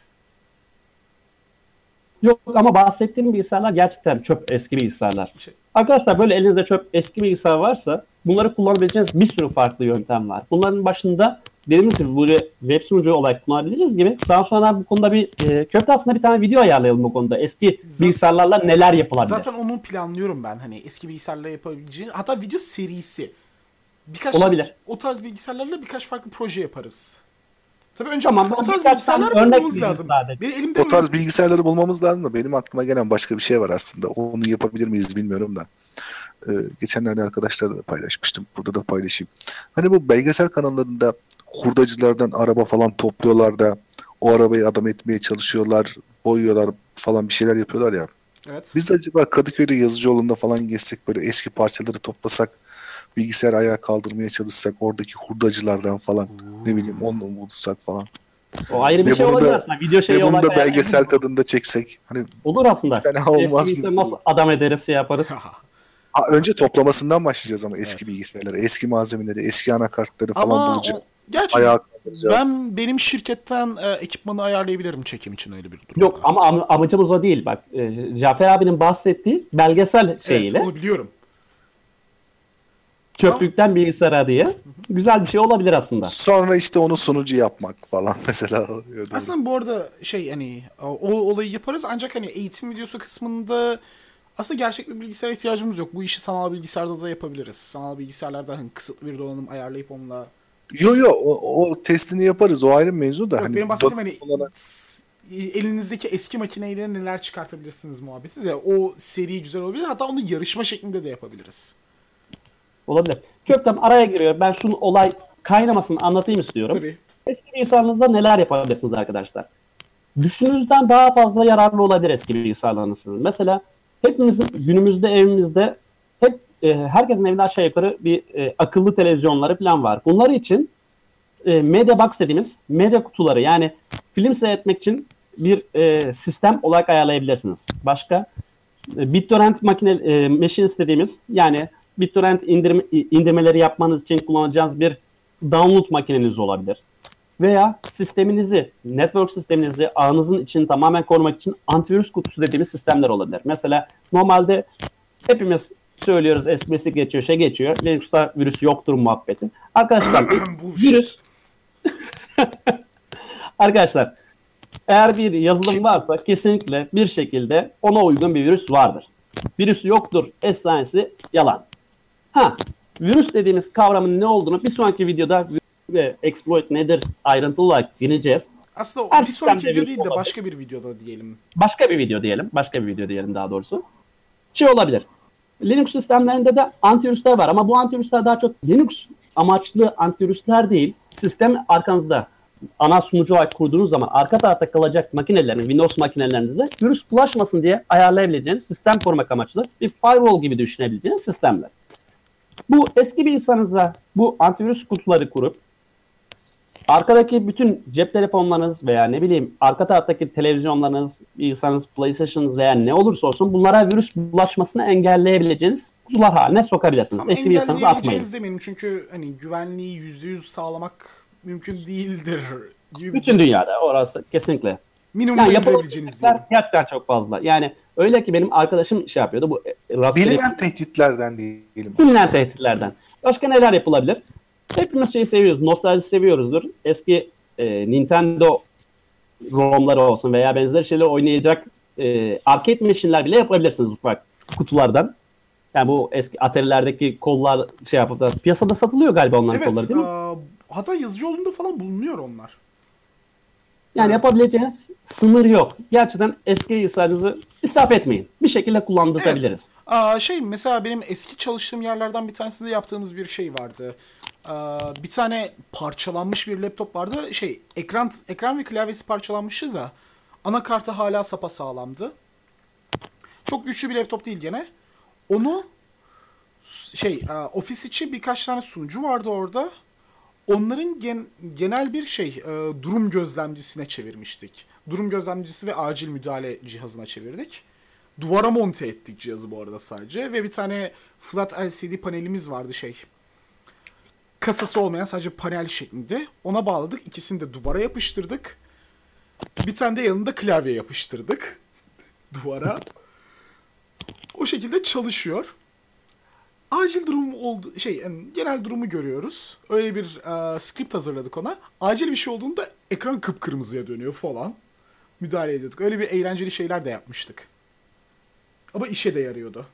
Yok ama bahsettiğim bilgisayarlar gerçekten çöp eski bilgisayarlar. Şey, Arkadaşlar böyle elinizde çöp eski bilgisayar varsa bunları kullanabileceğiniz bir sürü farklı yöntem var. Bunların başında dediğimiz gibi böyle web sunucu olarak kullanabiliriz gibi. Daha sonra bu konuda bir e, köfte aslında bir tane video ayarlayalım bu konuda. Eski Zaten- bilgisayarlarla neler yapılabilir. Zaten onu planlıyorum ben hani eski bilgisayarla yapabileceğim. Hatta video serisi. Birkaç Olabilir. o tarz bilgisayarlarla birkaç farklı proje yaparız. Tabii önce Tamam, o tarz birkaç tane bilgisayarlar örnek bulmamız lazım. sadece. Benim elimde O tarz bilgisayarları bulmamız lazım da benim aklıma gelen başka bir şey var aslında. Onu yapabilir miyiz bilmiyorum da. Ee, geçenlerde arkadaşlarla da paylaşmıştım. Burada da paylaşayım. Hani bu belgesel kanallarında hurdacılardan araba falan topluyorlar da o arabayı adam etmeye çalışıyorlar, boyuyorlar falan bir şeyler yapıyorlar ya. Evet. Biz de acaba Kadıköy'de Yazıcıoğlu'nda falan gezsek böyle eski parçaları toplasak bilgisayar ayağa kaldırmaya çalışsak oradaki hurdacılardan falan ne bileyim onu bulsak falan. o ayrı bir Ve şey olabilir da- aslında. Video şeyi Ve bunu da belgesel tadında çeksek. Hani olur aslında. fena Eski olmaz gibi. nasıl adam ederiz şey yaparız. [LAUGHS] Ha, önce toplamasından başlayacağız ama eski bilgisayarları, eski malzemeleri, eski anakartları falan Ama bulacağız. o, gerçi Ayağa kaldıracağız. ben benim şirketten e, ekipmanı ayarlayabilirim çekim için öyle bir durum. Yok ama am- amacımız o değil. Bak e, Cafer abinin bahsettiği belgesel şeyiyle Evet onu biliyorum. çöplükten bilgisayara diye güzel bir şey olabilir aslında. Sonra işte onu sunucu yapmak falan [LAUGHS] mesela. Aslında bu arada şey hani o olayı yaparız ancak hani eğitim videosu kısmında aslında gerçek bir bilgisayara ihtiyacımız yok. Bu işi sanal bilgisayarda da yapabiliriz. Sanal bilgisayarlarda hani kısıtlı bir donanım ayarlayıp onunla Yo yo o, o testini yaparız o ayrı mevzu da. Yok, hani benim bahsettiğim hani s- elinizdeki eski makineyle neler çıkartabilirsiniz muhabbeti de o seri güzel olabilir. Hatta onu yarışma şeklinde de yapabiliriz. Olabilir. Köftem araya giriyor. Ben şunu olay kaynamasını anlatayım istiyorum. Tabii. Eski bilgisayarınızda neler yapabilirsiniz arkadaşlar? Düşündüğünüzden daha fazla yararlı olabilir eski bilgisayarlarınız sizin. Mesela hepimizin günümüzde evimizde e, herkesin evinde aşağı yukarı bir e, akıllı televizyonları falan var. Bunlar için e, media box dediğimiz medya kutuları yani film seyretmek için bir e, sistem olarak ayarlayabilirsiniz. Başka e, BitTorrent makine e, machines dediğimiz yani BitTorrent indirme, indirmeleri yapmanız için kullanacağınız bir download makineniz olabilir. veya sisteminizi, network sisteminizi ağınızın için tamamen korumak için antivirüs kutusu dediğimiz sistemler olabilir. Mesela normalde hepimiz söylüyoruz esprisi geçiyor, şey geçiyor. Linux'ta [COUGHS] virüs yoktur muhabbeti. Arkadaşlar virüs [LAUGHS] Arkadaşlar eğer bir yazılım varsa kesinlikle bir şekilde ona uygun bir virüs vardır. Virüsü yoktur efsanesi yalan. Ha, virüs dediğimiz kavramın ne olduğunu bir sonraki videoda virüs ve exploit nedir ayrıntılı olarak dinleyeceğiz. Aslında Her bir sonraki video değil de olabilir. başka bir videoda diyelim. Başka bir video diyelim. Başka bir video diyelim daha doğrusu. Şey olabilir. Linux sistemlerinde de antivirüsler var ama bu antivirüsler daha çok Linux amaçlı antivirüsler değil. Sistem arkanızda ana sunucu olarak kurduğunuz zaman arka tarafta kalacak makinelerin, Windows makinelerinize virüs bulaşmasın diye ayarlayabileceğiniz sistem korumak amaçlı bir firewall gibi düşünebileceğiniz sistemler. Bu eski bilgisayarınıza bu antivirüs kutuları kurup arkadaki bütün cep telefonlarınız veya ne bileyim arka taraftaki televizyonlarınız, bilgisayarınız, PlayStation'ınız veya ne olursa olsun bunlara virüs bulaşmasını engelleyebileceğiniz kutular haline sokabilirsiniz. Tam eski bilgisayarınıza atmayın. demeyelim çünkü hani güvenliği %100 sağlamak mümkün değildir gibi bir Bütün dünyada orası kesinlikle. minimum Yani diyelim. gerçekten çok fazla. Yani öyle ki benim arkadaşım şey yapıyordu bu e, rastgele Bilinen tehditlerden diyelim. bilinen tehditlerden. Başka neler yapılabilir? Hepimiz şeyi seviyoruz. Nostalji seviyoruzdur. Eski e, Nintendo ROM'ları olsun veya benzer şeyler oynayacak e, arcade machine'ler bile yapabilirsiniz ufak kutulardan. Yani bu eski Atari'lerdeki kollar şey yapıp da piyasada satılıyor galiba onların kolları Evet, değil mi? aa, hatta yazıcı yolunda falan bulunuyor onlar. Yani yapabileceğiniz sınır yok. Gerçekten eski bilgisayarınızı israf etmeyin. Bir şekilde kullandırabiliriz. Aa, şey mesela benim eski çalıştığım yerlerden bir tanesinde yaptığımız bir şey vardı. Aa, bir tane parçalanmış bir laptop vardı. Şey ekran ekran ve klavyesi parçalanmıştı da anakartı hala sapa sağlamdı. Çok güçlü bir laptop değil gene. Onu şey aa, ofis içi birkaç tane sunucu vardı orada. Onların gen- genel bir şey e, durum gözlemcisine çevirmiştik. Durum gözlemcisi ve acil müdahale cihazına çevirdik. Duvara monte ettik cihazı bu arada sadece ve bir tane flat LCD panelimiz vardı şey. Kasası olmayan sadece panel şeklinde. Ona bağladık. İkisini de duvara yapıştırdık. Bir tane de yanında klavye yapıştırdık. [LAUGHS] Duvara. O şekilde çalışıyor. Acil durum oldu şey yani genel durumu görüyoruz. Öyle bir e, script hazırladık ona. Acil bir şey olduğunda ekran kıpkırmızıya dönüyor falan. Müdahale ediyorduk. Öyle bir eğlenceli şeyler de yapmıştık. Ama işe de yarıyordu.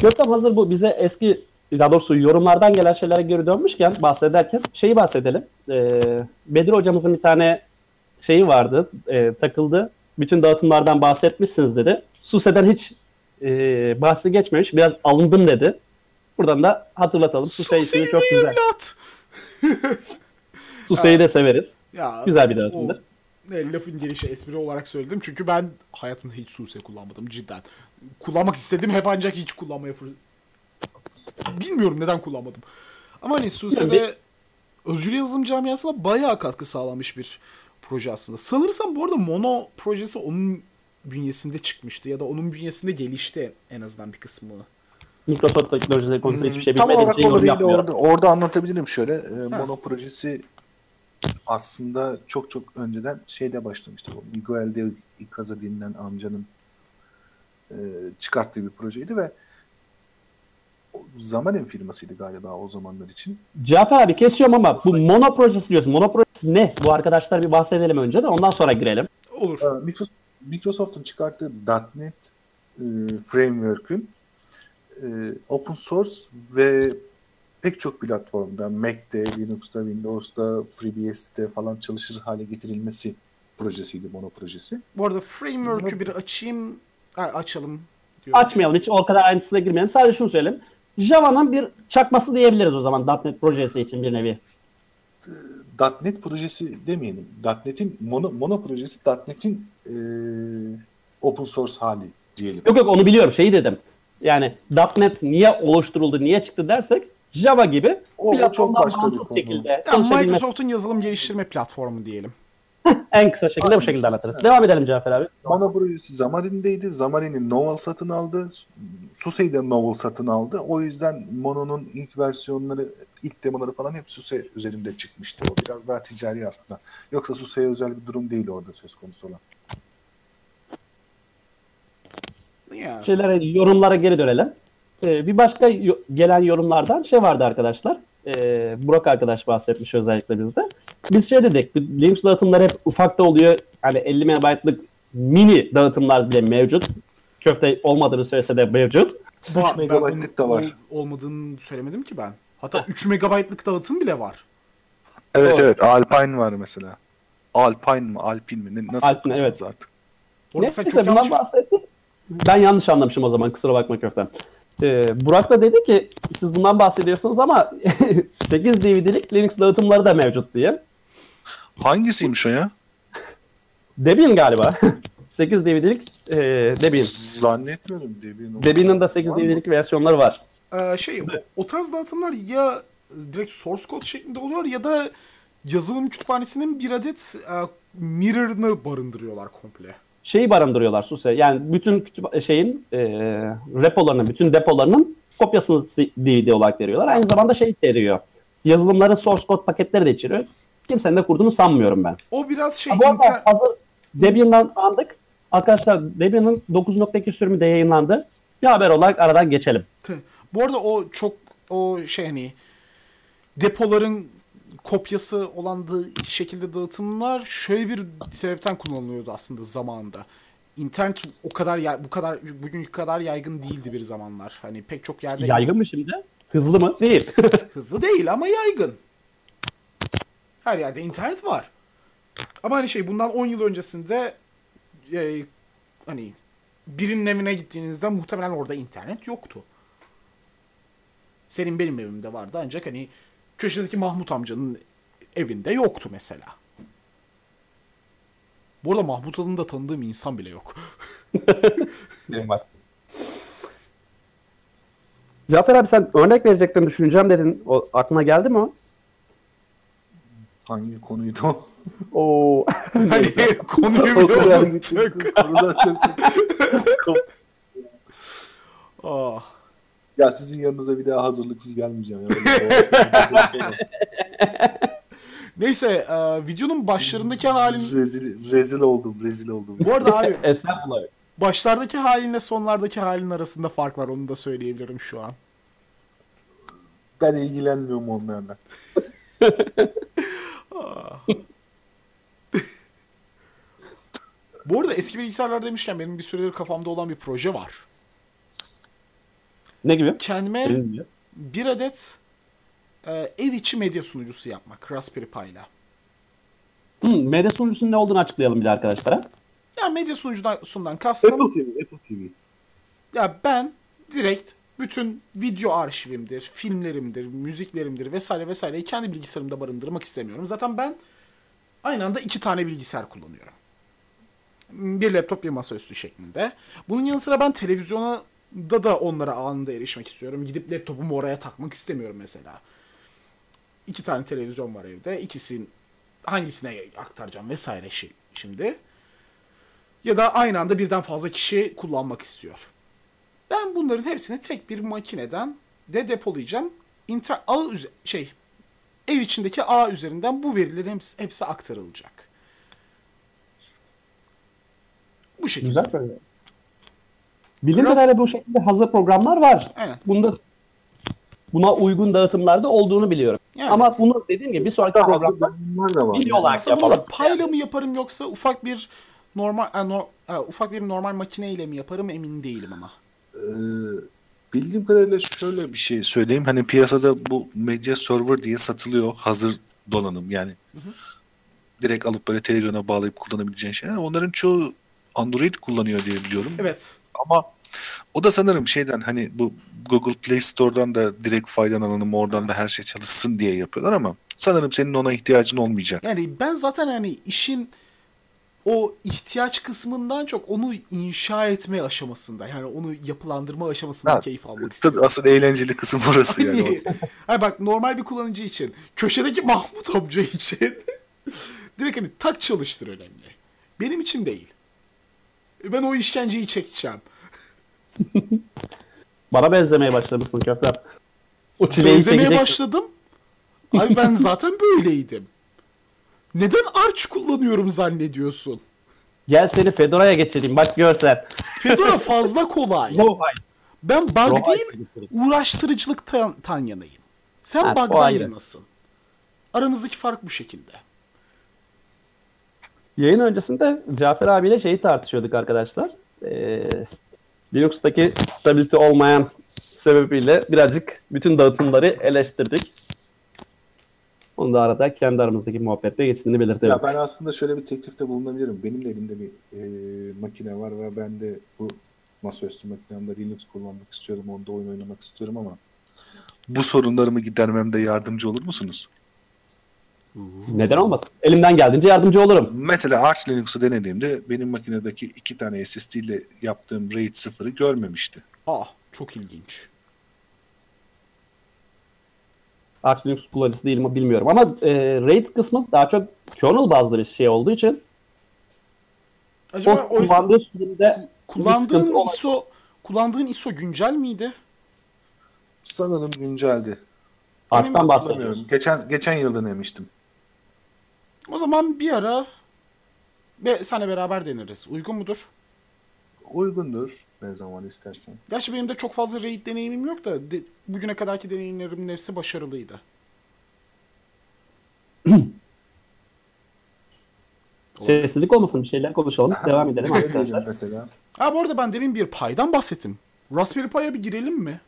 Köftem hazır bu bize eski daha doğrusu yorumlardan gelen şeylere geri dönmüşken bahsederken şeyi bahsedelim. Ee, Bedir hocamızın bir tane şeyi vardı e, takıldı. Bütün dağıtımlardan bahsetmişsiniz dedi. Suse'den hiç e, bahsi geçmemiş. Biraz alındım dedi. Buradan da hatırlatalım. Suse ismi çok güzel. evlat. [LAUGHS] Suse'yi [LAUGHS] de severiz. Ya, Güzel bir dağıtımdır. o- e, lafın gelişi espri olarak söyledim. Çünkü ben hayatımda hiç Suse kullanmadım cidden. Kullanmak istedim hep ancak hiç kullanmaya fırsat... Bilmiyorum neden kullanmadım. Ama hani Suse'de özgür yazılım camiasına bayağı katkı sağlamış bir proje aslında. Sanırsam bu arada Mono projesi onun bünyesinde çıkmıştı ya da onun bünyesinde gelişti en azından bir kısmı. Microsoft teknolojileri konusunda hiçbir şey Tam bilmediğim için yorum orada, yapmıyorum. orada, orada anlatabilirim şöyle. E, Mono projesi aslında çok çok önceden şeyde başlamıştı. Bu Miguel de Icaza denilen amcanın e, çıkarttığı bir projeydi ve o Zamanin firmasıydı galiba o zamanlar için. Cafer abi kesiyorum ama bu Mono projesi diyorsun. Mono projesi ne? Bu arkadaşlar bir bahsedelim önce de ondan sonra girelim. Olur. Ee, Micro- Microsoft'un çıkarttığı .NET e, framework'ün e, open source ve pek çok platformda Mac'te, Linux'ta, Windows'ta, FreeBSD'de falan çalışır hale getirilmesi projesiydi Mono projesi. Bu arada framework'ü bir açayım. Ha, açalım. diyorum. Açmayalım hiç o kadar ayrıntısına girmeyelim. Sadece şunu söyleyeyim. Java'nın bir çakması diyebiliriz o zaman .NET projesi için bir nevi. .NET projesi demeyelim. .NET'in mono, mono projesi .NET'in e, open source hali diyelim. Yok yok onu biliyorum şeyi dedim. Yani .NET niye oluşturuldu, niye çıktı dersek Java gibi O- çok platformdan başka bir şekilde Ya çalışabilmesi- Microsoft'un yazılım geliştirme platformu diyelim. [LAUGHS] en kısa şekilde bu şekilde anlatırız. Devam edelim Cafer abi. Mono projesi Xamarin'deydi. Xamarin'i Novel satın aldı. SUSE'yi de Novel satın aldı. O yüzden Mono'nun ilk versiyonları ilk demoları falan hep SUSE üzerinde çıkmıştı. O biraz daha ticari aslında. Yoksa SUSE'ye özel bir durum değil orada söz konusu olan. Ya. şeylere yorumlara geri dönelim. Ee, bir başka gelen yorumlardan şey vardı arkadaşlar. Ee, Burak arkadaş bahsetmiş özellikle bizde. Biz şey dedik. Linux dağıtımları hep ufakta oluyor. Hani 50 MB'lık mini dağıtımlar bile mevcut. Köfte olmadığını söylese de mevcut. 3 Ba- ben megabaytlık da var. ol- olmadığını söylemedim ki ben. Hatta 3 megabaytlık dağıtım bile var. Evet Doğru. evet Alpine var mesela. Alpine mi Alpine mi nasıl Alpine, evet. artık? Orada Neyse çok bundan yanlış... bahsettik. Ben yanlış anlamışım o zaman kusura bakma köftem. Ee, Burak da dedi ki siz bundan bahsediyorsunuz ama [LAUGHS] 8 DVD'lik Linux dağıtımları da mevcut diye. Hangisiymiş o ya? Debian galiba. [LAUGHS] 8 DVD'lik e, Debian. Zannetmiyorum Debian. Debian'ın da 8 Var mı? DVD'lik versiyonları var. Ee, şey, o, o tarz dağıtımlar ya direkt source code şeklinde oluyor ya da yazılım kütüphanesinin bir adet e, mirror'ını barındırıyorlar komple. Şeyi barındırıyorlar SUSE. Yani bütün kütüp şeyin e, repolarının, bütün depolarının kopyasını DVD olarak veriyorlar. Aynı zamanda şey içeriyor. Yazılımların source code paketleri de içeriyor. Kimsenin de kurduğunu sanmıyorum ben. O biraz şey Ha, bu arada inter- hazır Debian'dan andık. Arkadaşlar Debian'ın 9.2 sürümü de yayınlandı. Bir haber olarak aradan geçelim. Bu arada o çok o şey hani depoların kopyası olan da şekilde dağıtımlar şöyle bir sebepten kullanılıyordu aslında zamanında. İnternet o kadar ya- bu kadar bugünkü kadar yaygın değildi bir zamanlar. Hani pek çok yerde Yaygın mı şimdi? Hızlı mı? Değil. [LAUGHS] hızlı değil ama yaygın. Her yerde internet var. Ama hani şey bundan 10 yıl öncesinde e, hani birinin evine gittiğinizde muhtemelen orada internet yoktu. Senin benim evimde vardı ancak hani köşedeki Mahmut amcanın evinde yoktu mesela. Bu arada Mahmut adını da tanıdığım insan bile yok. Benim var. Cafer abi sen örnek vereceklerini düşüneceğim dedin. O aklına geldi mi o? Hangi konuydu o? [LAUGHS] Oo. [LAUGHS] Hani [LAUGHS] konuyu o bile kadar unuttuk. gittik. Konudan çok... Ah. ya sizin yanınıza bir daha hazırlıksız gelmeyeceğim. Ya. Neyse e, videonun başlarındaki halin... Rezil, rezil oldum, rezil oldum. Bu arada abi Estağfurullah. başlardaki halinle sonlardaki halin arasında fark var onu da söyleyebilirim şu an. Ben ilgilenmiyorum onlarla. [LAUGHS] Bu arada eski bilgisayarlar demişken benim bir süredir kafamda olan bir proje var. Ne gibi? Kendime Bilmiyorum. bir adet e, ev içi medya sunucusu yapmak Raspberry Pi'la. Hmm, medya sunucusunun ne olduğunu açıklayalım bir de arkadaşlara. Ya medya sunucusundan kastım Apple TV, Apple TV. ya ben direkt bütün video arşivimdir, filmlerimdir, müziklerimdir vesaire vesaireyi kendi bilgisayarımda barındırmak istemiyorum. Zaten ben aynı anda iki tane bilgisayar kullanıyorum. Bir laptop bir masaüstü şeklinde. Bunun yanı sıra ben televizyona da da onlara anında erişmek istiyorum. Gidip laptopumu oraya takmak istemiyorum mesela. İki tane televizyon var evde. İkisinin hangisine aktaracağım vesaire şimdi. Ya da aynı anda birden fazla kişi kullanmak istiyor. Ben bunların hepsini tek bir makineden de depolayacağım. Inter ağ şey ev içindeki ağ üzerinden bu verilerin hepsi, hepsi aktarılacak. Bu şekilde. Güzel böyle. Bildiğim Biraz- kadarıyla bu şekilde hazır programlar var. Aynen. Bunda buna uygun dağıtımlarda olduğunu biliyorum. Yani. Ama bunu dediğim gibi bir sonraki Daha programda video olarak Aslında bunu da yapalım. payla mı yaparım yoksa ufak bir normal e, no- e, ufak bir normal makineyle mi yaparım emin değilim ama. Ee, bildiğim kadarıyla şöyle bir şey söyleyeyim. Hani piyasada bu medya server diye satılıyor. Hazır donanım yani. Direkt alıp böyle televizyona bağlayıp kullanabileceğin şeyler. Onların çoğu Android kullanıyor diye biliyorum. Evet. Ama o da sanırım şeyden hani bu Google Play Store'dan da direkt faydalanalım oradan da her şey çalışsın diye yapıyorlar ama sanırım senin ona ihtiyacın olmayacak. Yani ben zaten hani işin o ihtiyaç kısmından çok onu inşa etme aşamasında yani onu yapılandırma aşamasından Ha, keyif almak Tabii istiyorum. asıl eğlenceli kısım burası yani. Hani, [LAUGHS] Hayır bak normal bir kullanıcı için, köşedeki Mahmut amca için [LAUGHS] direkt hani tak çalıştır önemli. Benim için değil. Ben o işkenceyi çekeceğim. [LAUGHS] bana benzemeye başlamışsın köfte. O çileyi Benzemeye çekecek. başladım. Abi ben zaten böyleydim. Neden Arch kullanıyorum zannediyorsun? Gel seni Fedora'ya geçireyim. Bak görsen. Fedora [LAUGHS] fazla kolay. Rawhide. Ben bug Rawhide değil, uğraştırıcılıktan tan yanayım. Sen Ha, bug'dan yanasın. Aramızdaki fark bu şekilde. Yayın öncesinde Cafer abiyle şeyi tartışıyorduk arkadaşlar. Ee, Linux'taki stability olmayan sebebiyle birazcık bütün dağıtımları eleştirdik. Onu da arada kendi aramızdaki muhabbette geçtiğini belirtelim. Ya ben aslında şöyle bir teklifte bulunabilirim. Benim de elimde bir e, makine var ve ben de bu masaüstü makinemde Linux kullanmak istiyorum. Onda oyun oynamak istiyorum ama bu sorunlarımı gidermemde yardımcı olur musunuz? Neden olmasın? Elimden geldiğince yardımcı olurum. Mesela Arch Linux'u denediğimde benim makinedeki iki tane SSD ile yaptığım RAID 0'ı görmemişti. Ah çok ilginç. Arch Linux kullanıcısı değilim bilmiyorum ama e, RAID kısmı daha çok kernel bazlı bir şey olduğu için Acaba o o kullandığı sürümde kullandığın. ISO kullandığın ISO güncel miydi? Sanırım günceldi. Arch'tan bahsediyoruz. Hatırlamıyorum. Geçen geçen yıl denemiştim. O zaman bir ara ve seninle beraber deneriz. Uygun mudur? Uygundur ne zaman istersen. Gerçi benim de çok fazla raid deneyimim yok da de- bugüne kadarki deneyimlerimin hepsi başarılıydı. [CLEARS THROAT] Sessizlik olmasın bir şeyler konuşalım. Devam edelim arkadaşlar. mesela? Ha bu arada ben demin bir paydan bahsettim. Raspberry Pi'ye bir girelim mi?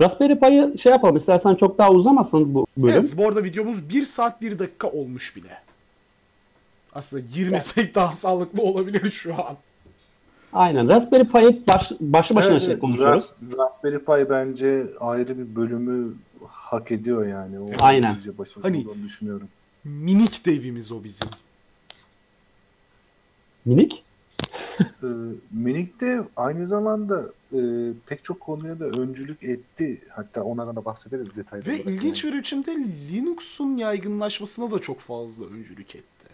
Raspberry Pi'yi şey yapalım istersen çok daha uzamasın bu bölüm. Evet bu arada videomuz 1 saat 1 dakika olmuş bile. Aslında girmesek daha sağlıklı olabilir şu an. Aynen. Raspberry Pi'yi baş, başlı başına Evet, şey konuşuyoruz. Ras- Raspberry Pi bence ayrı bir bölümü hak ediyor yani. O Aynen. Hani- düşünüyorum. Minik devimiz o bizim. Minik. Ee, Minik de aynı zamanda e, pek çok konuya da öncülük etti. Hatta onlardan da bahsederiz detaylı Ve olarak ilginç yani. bir biçimde Linux'un yaygınlaşmasına da çok fazla öncülük etti.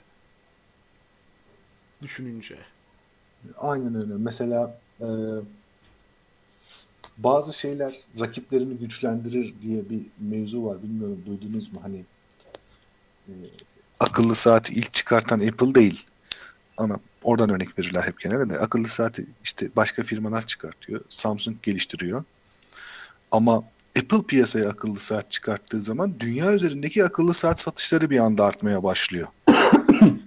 Düşününce. Aynen öyle. Mesela e, bazı şeyler rakiplerini güçlendirir diye bir mevzu var. Bilmiyorum duydunuz mu? Hani e, akıllı saati ilk çıkartan Apple değil. Ama oradan örnek verirler hep genelde de. Akıllı saati işte başka firmalar çıkartıyor. Samsung geliştiriyor. Ama Apple piyasaya akıllı saat çıkarttığı zaman dünya üzerindeki akıllı saat satışları bir anda artmaya başlıyor. [COUGHS]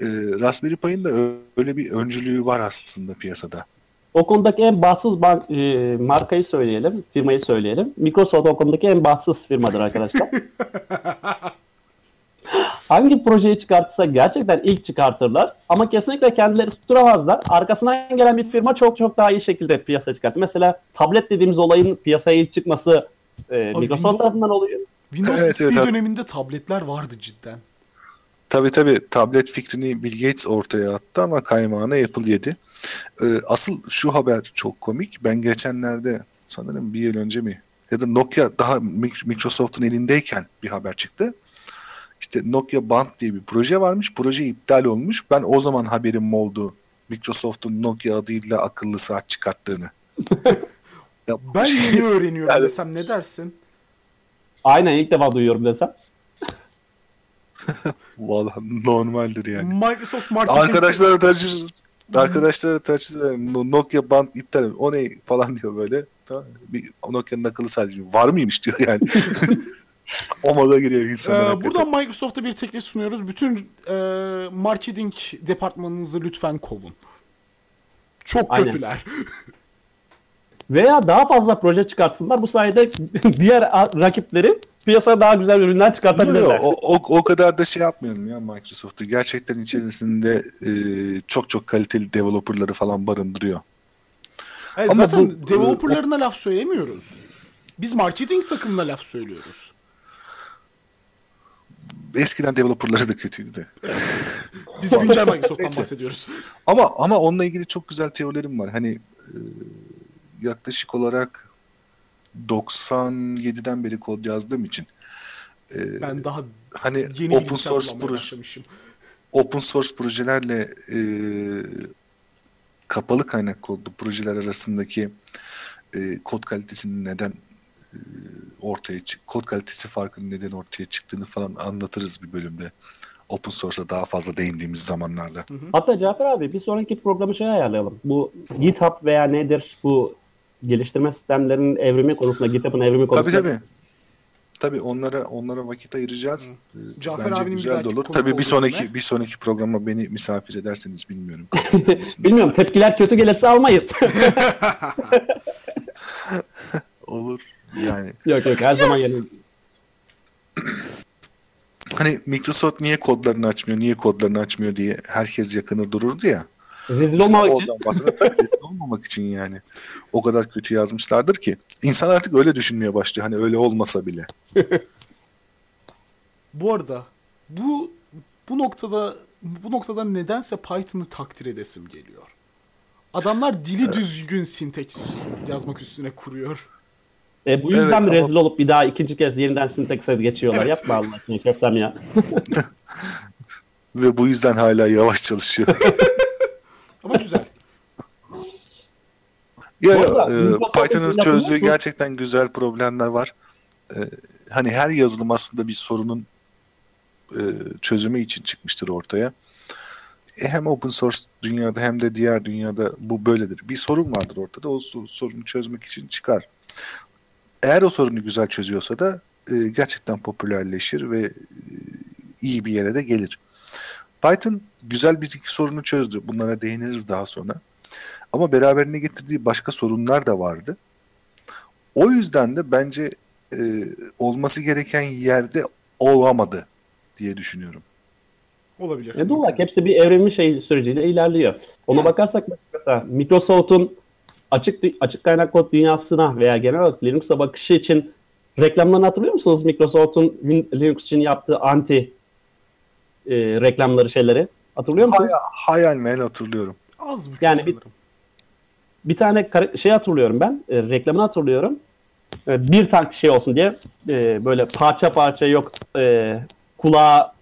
Ee, Raspberry Pi'nin de öyle bir öncülüğü var aslında piyasada. O konudaki en bahtsız bank, e, markayı söyleyelim, firmayı söyleyelim. Microsoft o konudaki en bahtsız firmadır arkadaşlar. [LAUGHS] Hangi projeyi çıkartırsa gerçekten ilk çıkartırlar ama kesinlikle kendileri tutturamazlar. Arkasından gelen bir firma çok çok daha iyi şekilde piyasaya çıkartır. Mesela tablet dediğimiz olayın piyasaya ilk çıkması e, Microsoft Windows- tarafından oluyor. Windows Evet, XP evet, evet. döneminde tabletler vardı cidden. Tabii tabii tablet fikrini Bill Gates ortaya attı ama kaymağını Apple yedi. Ee, asıl şu haber çok komik. Ben geçenlerde sanırım bir yıl önce mi ya da Nokia daha Mic- Microsoft'un elindeyken bir haber çıktı. İşte Nokia Band diye bir proje varmış. Proje iptal olmuş. Ben o zaman haberim oldu. Microsoft'un Nokia adıyla akıllı saat çıkarttığını. [LAUGHS] Ben şey- yeni öğreniyorum Yani- desem ne dersin? Aynen ilk defa duyuyorum desem. [LAUGHS] Vallahi normaldir yani. Microsoft Marketing... Arkadaşlara tartışırız. Arkadaşlara tartışırız. No- Nokia band iptal. O ne falan diyor böyle. Tamam. Bir Nokia'nın akıllı sadece var mıymış diyor yani. [LAUGHS] o moda giriyor Ee, insanlar. hakikaten. buradan Microsoft'a bir teklif sunuyoruz. Bütün e, marketing departmanınızı lütfen kovun. Çok Aynen. kötüler. [LAUGHS] Veya daha fazla proje çıkartsınlar. Bu sayede diğer rakipleri piyasaya daha güzel ürünler çıkartabilirler. o, o, o kadar da şey yapmayalım ya Microsoft'u. Gerçekten içerisinde e, çok çok kaliteli developerları falan barındırıyor. Evet, Ama zaten bu- developerlarına laf söylemiyoruz. Biz marketing takımına laf söylüyoruz. Eskiden developerları da kötüydü de. Biz güncel [LAUGHS] Microsoft'tan bahsediyoruz. Ama ama onunla ilgili çok güzel teorilerim var. Hani e, yaklaşık olarak 97'den beri kod yazdığım için e, Ben daha hani yeni open source proje open source projelerle e, kapalı kaynak kodlu projeler arasındaki e, kod kalitesinin neden ortaya çık kod kalitesi farkının neden ortaya çıktığını falan anlatırız bir bölümde. Open source'a daha fazla değindiğimiz zamanlarda. Hatta Cafer abi bir sonraki programı şey ayarlayalım. Bu GitHub veya nedir bu geliştirme sistemlerinin evrimi konusunda GitHub'ın evrimi Tabii konusunda tabii. Tabii onlara onlara vakit ayıracağız. Ee, Cafer Bence abinin bir güzel de olur. Tabii bir sonraki bölüme- bir sonraki programa beni misafir ederseniz bilmiyorum. [LAUGHS] [LAUGHS] Bilmiyorum tepkiler kötü gelirse almayız. [LAUGHS] Olur. Yani yok yok her zaman Yes. yeni. [CLEARS THROAT] hani Microsoft niye kodlarını açmıyor, niye kodlarını açmıyor diye herkes yakınır dururdu ya. Rezil olmamak için. Tabii rezil olmamak için yani. O kadar kötü yazmışlardır ki. İnsan artık öyle düşünmeye başlıyor. Hani öyle olmasa bile. [LAUGHS] Bu arada bu bu noktada bu noktada nedense Python'ı takdir edesim geliyor. Adamlar dili düzgün sinteks yazmak üstüne kuruyor. E, bu yüzden Evet, ama- rezil olup bir daha ikinci kez yeniden sintakse geçiyorlar? Evet. Yapma Allah aşkına köftem ya. [LAUGHS] Ve bu yüzden hala yavaş çalışıyor. [LAUGHS] Ama güzel. Ya, arada e, Python'ın çözdüğü gerçekten güzel problemler var. E, hani her yazılım aslında bir sorunun e, çözümü için çıkmıştır ortaya. E, hem open source dünyada hem de diğer dünyada bu böyledir. Bir sorun vardır ortada. O so- sorunu çözmek için çıkar. Eğer o sorunu güzel çözüyorsa da e, gerçekten popülerleşir ve e, iyi bir yere de gelir. Python güzel bir iki sorunu çözdü. Bunlara değiniriz daha sonra. Ama beraberine getirdiği başka sorunlar da vardı. O yüzden de bence e, olması gereken yerde olamadı diye düşünüyorum. Olabilir. Ne olarak hepsi bir evrimli şey süreciyle ilerliyor. Ona bakarsak mesela Microsoft'un açık açık kaynak kod dünyasına veya genel olarak Linux'a bakışı için reklamlarını hatırlıyor musunuz? Microsoft'un Linux için yaptığı anti e, reklamları şeyleri. Hatırlıyor musunuz? Hayal meyal hatırlıyorum. Az buçuk Yani bir- sanırım. bir tane kar- şey hatırlıyorum ben. E, reklamını hatırlıyorum. E, bir tank şey olsun diye e, böyle parça parça yok e, kulağı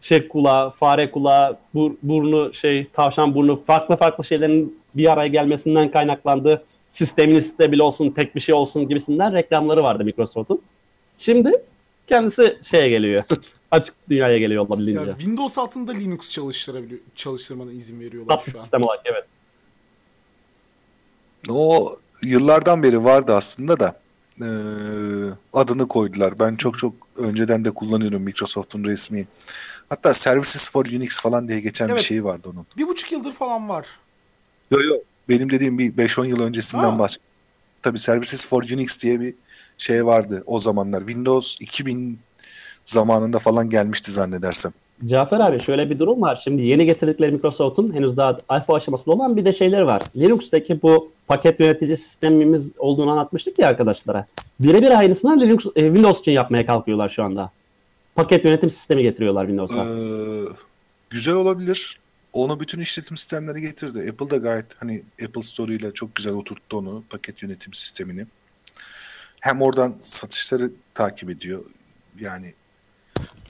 şey kulağı, fare kulağı, bur- burnu şey tavşan burnu farklı farklı şeylerin bir araya gelmesinden kaynaklandığı sistemin stabil olsun, tek bir şey olsun gibisinden reklamları vardı Microsoft'un. Şimdi kendisi şeye geliyor. Açık dünyaya geliyor olabildiğince. Ya Windows altında Linux çalıştırabiliyor, çalıştırmana izin veriyorlar şu an. Sistem olarak evet. O yıllardan beri vardı aslında da e, adını koydular. Ben çok çok önceden de kullanıyorum Microsoft'un resmi. Hatta Services for Unix falan diye geçen Evet. bir şey vardı onun. Bir buçuk yıldır falan var. Yok yok. Benim dediğim bir 5-10 yıl öncesinden bahsediyorum. Tabii Services for Unix diye bir şey vardı o zamanlar. Windows 2000 zamanında falan gelmişti zannedersem. Cafer abi şöyle bir durum var. Şimdi yeni getirdikleri Microsoft'un henüz daha alfa aşamasında olan bir de şeyleri var. Linux'taki bu paket yönetici sistemimiz olduğunu anlatmıştık ya arkadaşlara. Birebir aynısını Linux, e, Windows için yapmaya kalkıyorlar şu anda. Paket yönetim sistemi getiriyorlar Windows'a. Ee, güzel olabilir. Onu bütün işletim sistemleri getirdi. Apple da gayet hani Apple Store ile çok güzel oturttu onu paket yönetim sistemini. Hem oradan satışları takip ediyor. Yani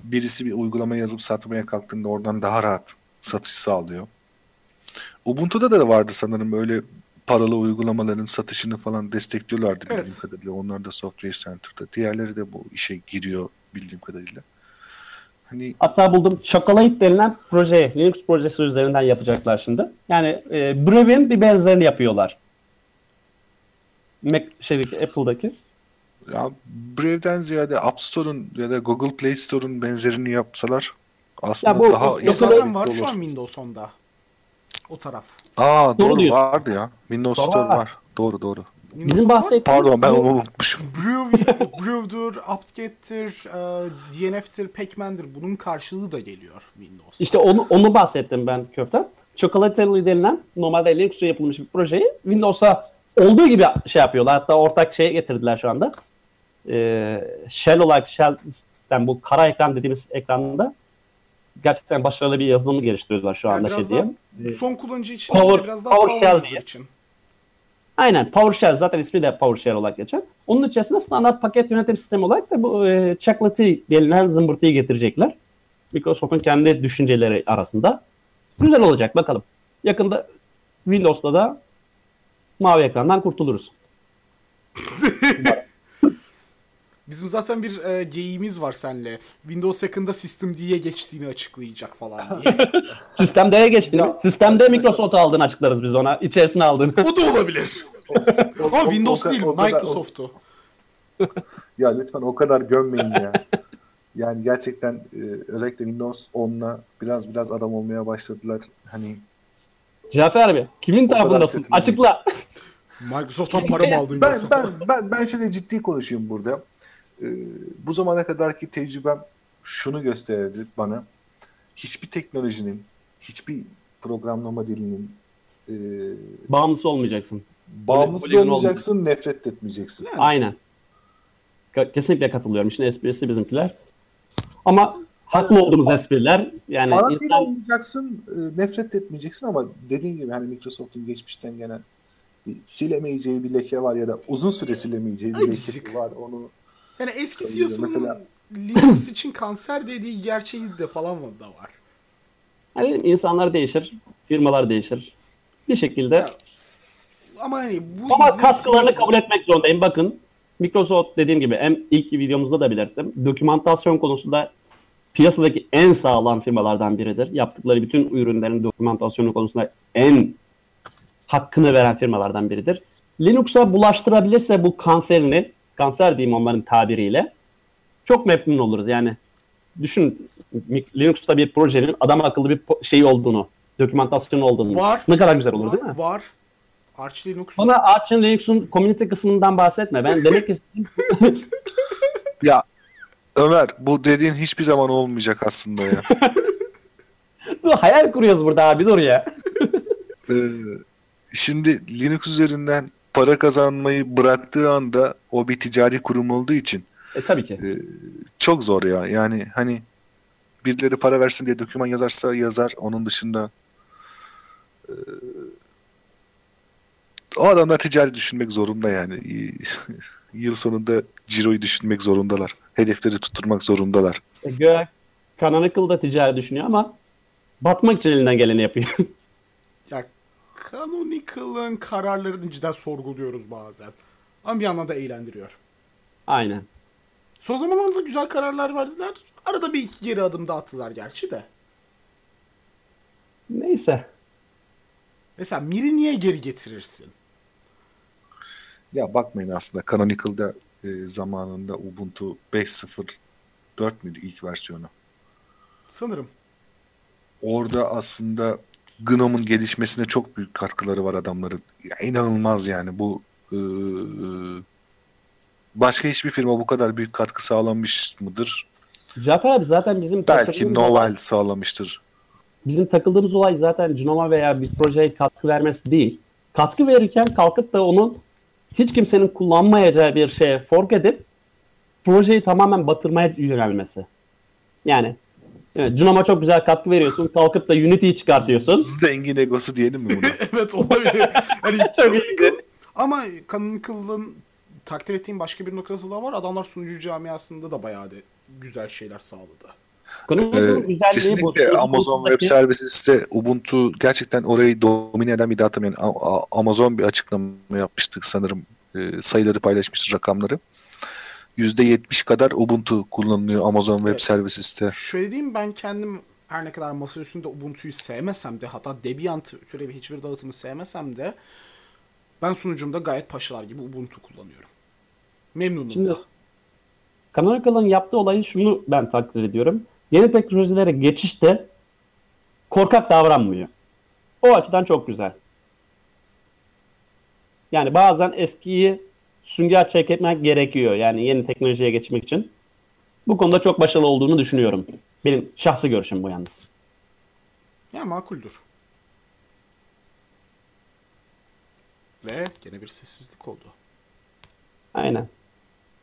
birisi bir uygulama yazıp satmaya kalktığında oradan daha rahat satış sağlıyor. Ubuntu'da da vardı sanırım böyle paralı uygulamaların satışını falan destekliyorlardı Evet. bildiğim kadarıyla. Onlar da Software Center'da. Diğerleri de bu işe giriyor bildiğim kadarıyla. Hani Hatta buldum Chocolate denilen proje, Linux projesi üzerinden yapacaklar şimdi. Yani e, Brev'in bir benzerini yapıyorlar. Mac, şeydeki, Apple'daki. Ya Brave'den ziyade App Store'un ya da Google Play Store'un benzerini yapsalar aslında Ya bu- daha iyi zaten olur. var şu an Windows 10'da. O taraf. Aa Doğru doğru vardı ya. Windows Doğru Store var. Doğru doğru. Windows Bizim 10 var. bahsettiğimiz Pardon ben onu unutmuşum. Brew, [LAUGHS] Brew'dur, apt-get'tir, e, DNF'tir, Pacman'dir. Bunun karşılığı da geliyor Windows. İşte onu, onu bahsettim ben köften. Chocolately denilen normalde Linux için yapılmış bir projeyi Windows'a olduğu gibi şey yapıyorlar. Hatta ortak şeye getirdiler şu anda. Ee, shell olarak shell sistem bu kara ekran dediğimiz ekranda gerçekten başarılı bir yazılımı geliştiriyorlar şu Yani anda biraz şey diye. Ee, son kullanıcı için Power- de biraz daha PowerShell power diye. için. Aynen PowerShell zaten ismi de PowerShell olarak geçer. Onun içerisinde standart paket yönetim sistemi olarak da bu e, Chocolatey denilen zımbırtıyı getirecekler. Microsoft'un kendi düşünceleri arasında. Güzel olacak bakalım. Yakında Windows'ta da mavi ekrandan kurtuluruz. [LAUGHS] Bizim zaten bir e, geyiğimiz var senle. Windows yakında System D'ye geçtiğini açıklayacak falan [LAUGHS] diye. Sistemde geçti. Ya- Sistemde Microsoft aldığını açıklarız biz ona. İçerisine aldığını. o da olabilir. O- Ama o- Windows o- değil, o Microsoft'u. [LAUGHS] Ya lütfen o kadar gömmeyin ya. Yani gerçekten e, özellikle Windows 10'la biraz biraz adam olmaya başladılar. Hani Cafer abi kimin kadar tarafındasın? Açıkla. Microsoft'tan para mı aldın ben yoksa? ben ben ben şöyle ciddi konuşayım burada. E, bu zamana kadarki tecrübem şunu gösterdi bana. Hiçbir teknolojinin, hiçbir programlama dilinin e, Bağımlısı olmayacaksın. bağımlısı Öyle- öyle olmayacaksın, nefret etmeyeceksin. Yani. Aynen. Kesinlikle katılıyorum. İşin esprisi bizimkiler. Ama haklı olduğumuz espriler. Yani Fanatiğiyle insan olmayacaksın, e, nefret etmeyeceksin ama dediğin gibi hani Microsoft'un geçmişten gelen silemeyeceği bir leke var ya da uzun süre silemeyeceği bir lekesi var. Onu Yani eski Mesela- CEO'sunun mesela- Linux için kanser dediği gerçeği de falan da var. hani insanlar değişir, firmalar değişir. Bir şekilde Ya, ama hani bu Ama katkılarını silmek kabul etmek zorundayım. Bakın Microsoft dediğim gibi hem ilk videomuzda da belirttim. Dokümantasyon konusunda piyasadaki en sağlam firmalardan biridir. Yaptıkları bütün ürünlerin dokümantasyonu konusunda en hakkını veren firmalardan biridir. Linux'a bulaştırabilirse bu kanserini, kanser diyeyim onların tabiriyle, çok memnun oluruz. Yani düşün Linux'ta bir projenin adam akıllı bir şey olduğunu, dokümantasyonu olduğunu. Var. Ne kadar güzel olur değil mi? Var. Arch Linux. Bana Arch Linux'un community kısmından bahsetme. Ben demek istediğim [LAUGHS] ya Ömer bu dediğin hiçbir zaman olmayacak aslında ya. [LAUGHS] dur hayal kuruyoruz burada abi dur ya. Ee, şimdi Linux üzerinden para kazanmayı bıraktığı anda o bir ticari kurum olduğu için E tabii ki. e, çok zor ya. Yani hani birileri para versin diye doküman yazarsa yazar. Onun dışında e, o adamlar ticari düşünmek zorunda yani. [LAUGHS] Yıl sonunda ciroyu düşünmek zorundalar. Hedefleri tutturmak zorundalar. E, Canonical da ticari düşünüyor ama batmak için elinden geleni yapıyor. [LAUGHS] Canonical'ın kararlarını cidden sorguluyoruz bazen. Ama bir yandan da eğlendiriyor. Aynen. Son zamanlarda güzel kararlar verdiler. Arada bir iki geri adım da attılar gerçi de. Neyse. Mesela Mesela Mir'i niye geri getirirsin? Ya bakmayın aslında Canonical'da e, zamanında Ubuntu 5.0.4 müydü ilk versiyonu? Sanırım. Orada aslında GNOME'un gelişmesine çok büyük katkıları var adamların. Ya inanılmaz yani bu e, başka hiçbir firma bu kadar büyük katkı sağlamış mıdır? Cafer abi zaten bizim Belki olay, Novell sağlamıştır. bizim takıldığımız olay zaten Genoma veya bir projeye katkı vermesi değil. Katkı verirken kalkıp da onun hiç kimsenin kullanmayacağı bir şeye fork edip projeyi tamamen batırmaya yönelmesi. Yani evet, Genoma çok güzel katkı veriyorsun. Kalkıp da Unity'yi çıkartıyorsun. Zengin egosu diyelim mi buna? [LAUGHS] evet olabilir. Hani [LAUGHS] Çok iyiydi. Ama Canonical'ın takdir ettiğim başka bir noktası da var. Adamlar sunucu camiasında da bayağı da güzel şeyler sağladı. Ee, güzelliği bu. kesinlikle Sunucu Amazon Web Services'te Ubuntu gerçekten orayı domine eden bir dağıtım. Yani Amazon bir açıklama yapmıştık sanırım. Ee, sayıları paylaşmıştır rakamları. %70 kadar Ubuntu kullanılıyor Amazon Web Evet. Services'te. Şöyle diyeyim ben kendim her ne kadar masa üstünde Ubuntu'yu sevmesem de hatta Debian türevi hiçbir dağıtımı sevmesem de ben sunucumda gayet paşalar gibi Ubuntu kullanıyorum. Memnunum Şimdi da. Canonical'ın yaptığı olayı şunu ben takdir ediyorum. Yeni teknolojilere geçişte korkak davranmıyor. O açıdan çok güzel. Yani bazen eskiyi sünger çekmek gerekiyor. Yani yeni teknolojiye geçmek için. Bu konuda çok başarılı olduğunu düşünüyorum. Benim şahsi görüşüm bu yalnız. Ya makuldür. Ve gene bir sessizlik oldu. Aynen.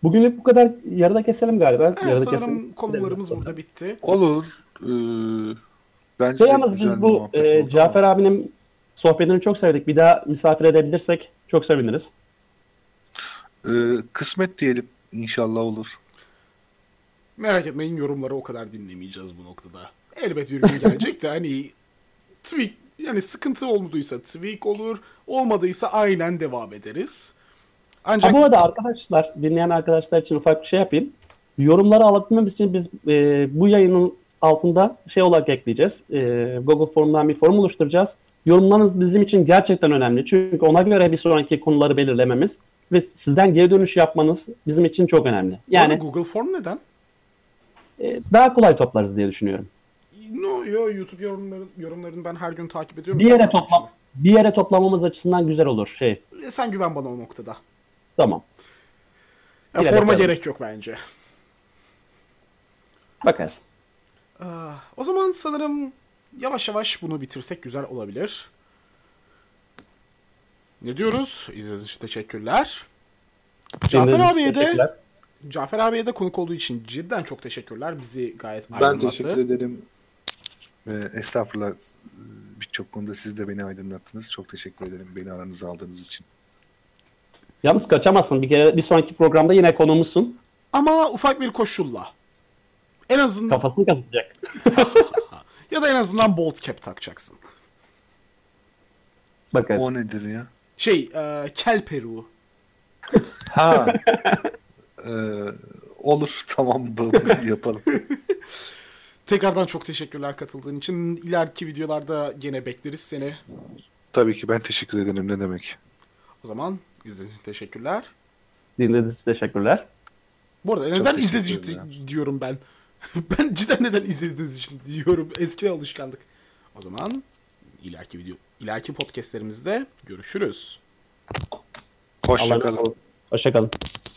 Bugünlük bu kadar yarıda keselim galiba. Evet, yarıda sanırım konularımız burada bitti. Olur. Ee, bence Şey yalnız biz bu e, Cafer abinin sohbetini çok sevdik. Bir daha misafir edebilirsek çok seviniriz. Ee, kısmet diyelim. İnşallah olur. Merak etmeyin yorumları o kadar dinlemeyeceğiz bu noktada. Elbet bir gün gelecek de hani tweak yani sıkıntı olmadıysa tweak olur, olmadıysa aynen devam ederiz. Ancak Ha, bu arada arkadaşlar, dinleyen arkadaşlar için ufak bir şey yapayım. Yorumları alabilmemiz için biz e, bu yayının altında şey olarak ekleyeceğiz. E, Google Form'dan bir form oluşturacağız. Yorumlarınız bizim için gerçekten önemli. Çünkü ona göre bir sonraki konuları belirlememiz ve sizden geri dönüş yapmanız bizim için çok önemli. yani Yani Google Form neden? e, daha kolay toplarız diye düşünüyorum. No, yo, YouTube yorumları, yorumlarını ben her gün takip ediyorum. Bir yere toplam bir yere toplamamız açısından güzel olur şey. E, Sen güven bana o noktada. Tamam. Ya, Yine forma bakalım. gerek yok bence. Bakarız. Ah, o zaman sanırım yavaş yavaş bunu bitirsek güzel olabilir. Ne diyoruz? İzlediğiniz için teşekkürler. Cafer abiye de. Cafer abiye de konuk olduğu için cidden çok teşekkürler. Bizi gayet Ben aydınlattı. teşekkür ederim. Ee, estağfurullah birçok konuda siz de beni aydınlattınız. Çok teşekkür ederim beni aranıza aldığınız için. Yalnız kaçamazsın. Bir kere bir sonraki programda yine konuğumuzsun. Ama ufak bir koşulla. En azından Kafasını kapatacak. [LAUGHS] ya da en azından bolt cap takacaksın. Bakarız. O nedir ya? Şey, e, kel peruğu. Ha. Ee, [LAUGHS] olur [LAUGHS] tamam bu yapalım. [LAUGHS] Tekrardan çok teşekkürler katıldığın için. İleriki videolarda gene bekleriz seni. Tabii ki ben teşekkür ederim ne demek. O zaman izlediğiniz için teşekkürler. Dinlediğiniz için teşekkürler. Bu arada neden izlediğiniz için diyorum ben. ben cidden neden izlediğiniz için diyorum. Eski alışkanlık. O zaman ileriki video, ileriki podcastlerimizde görüşürüz. Hoşça Allah'a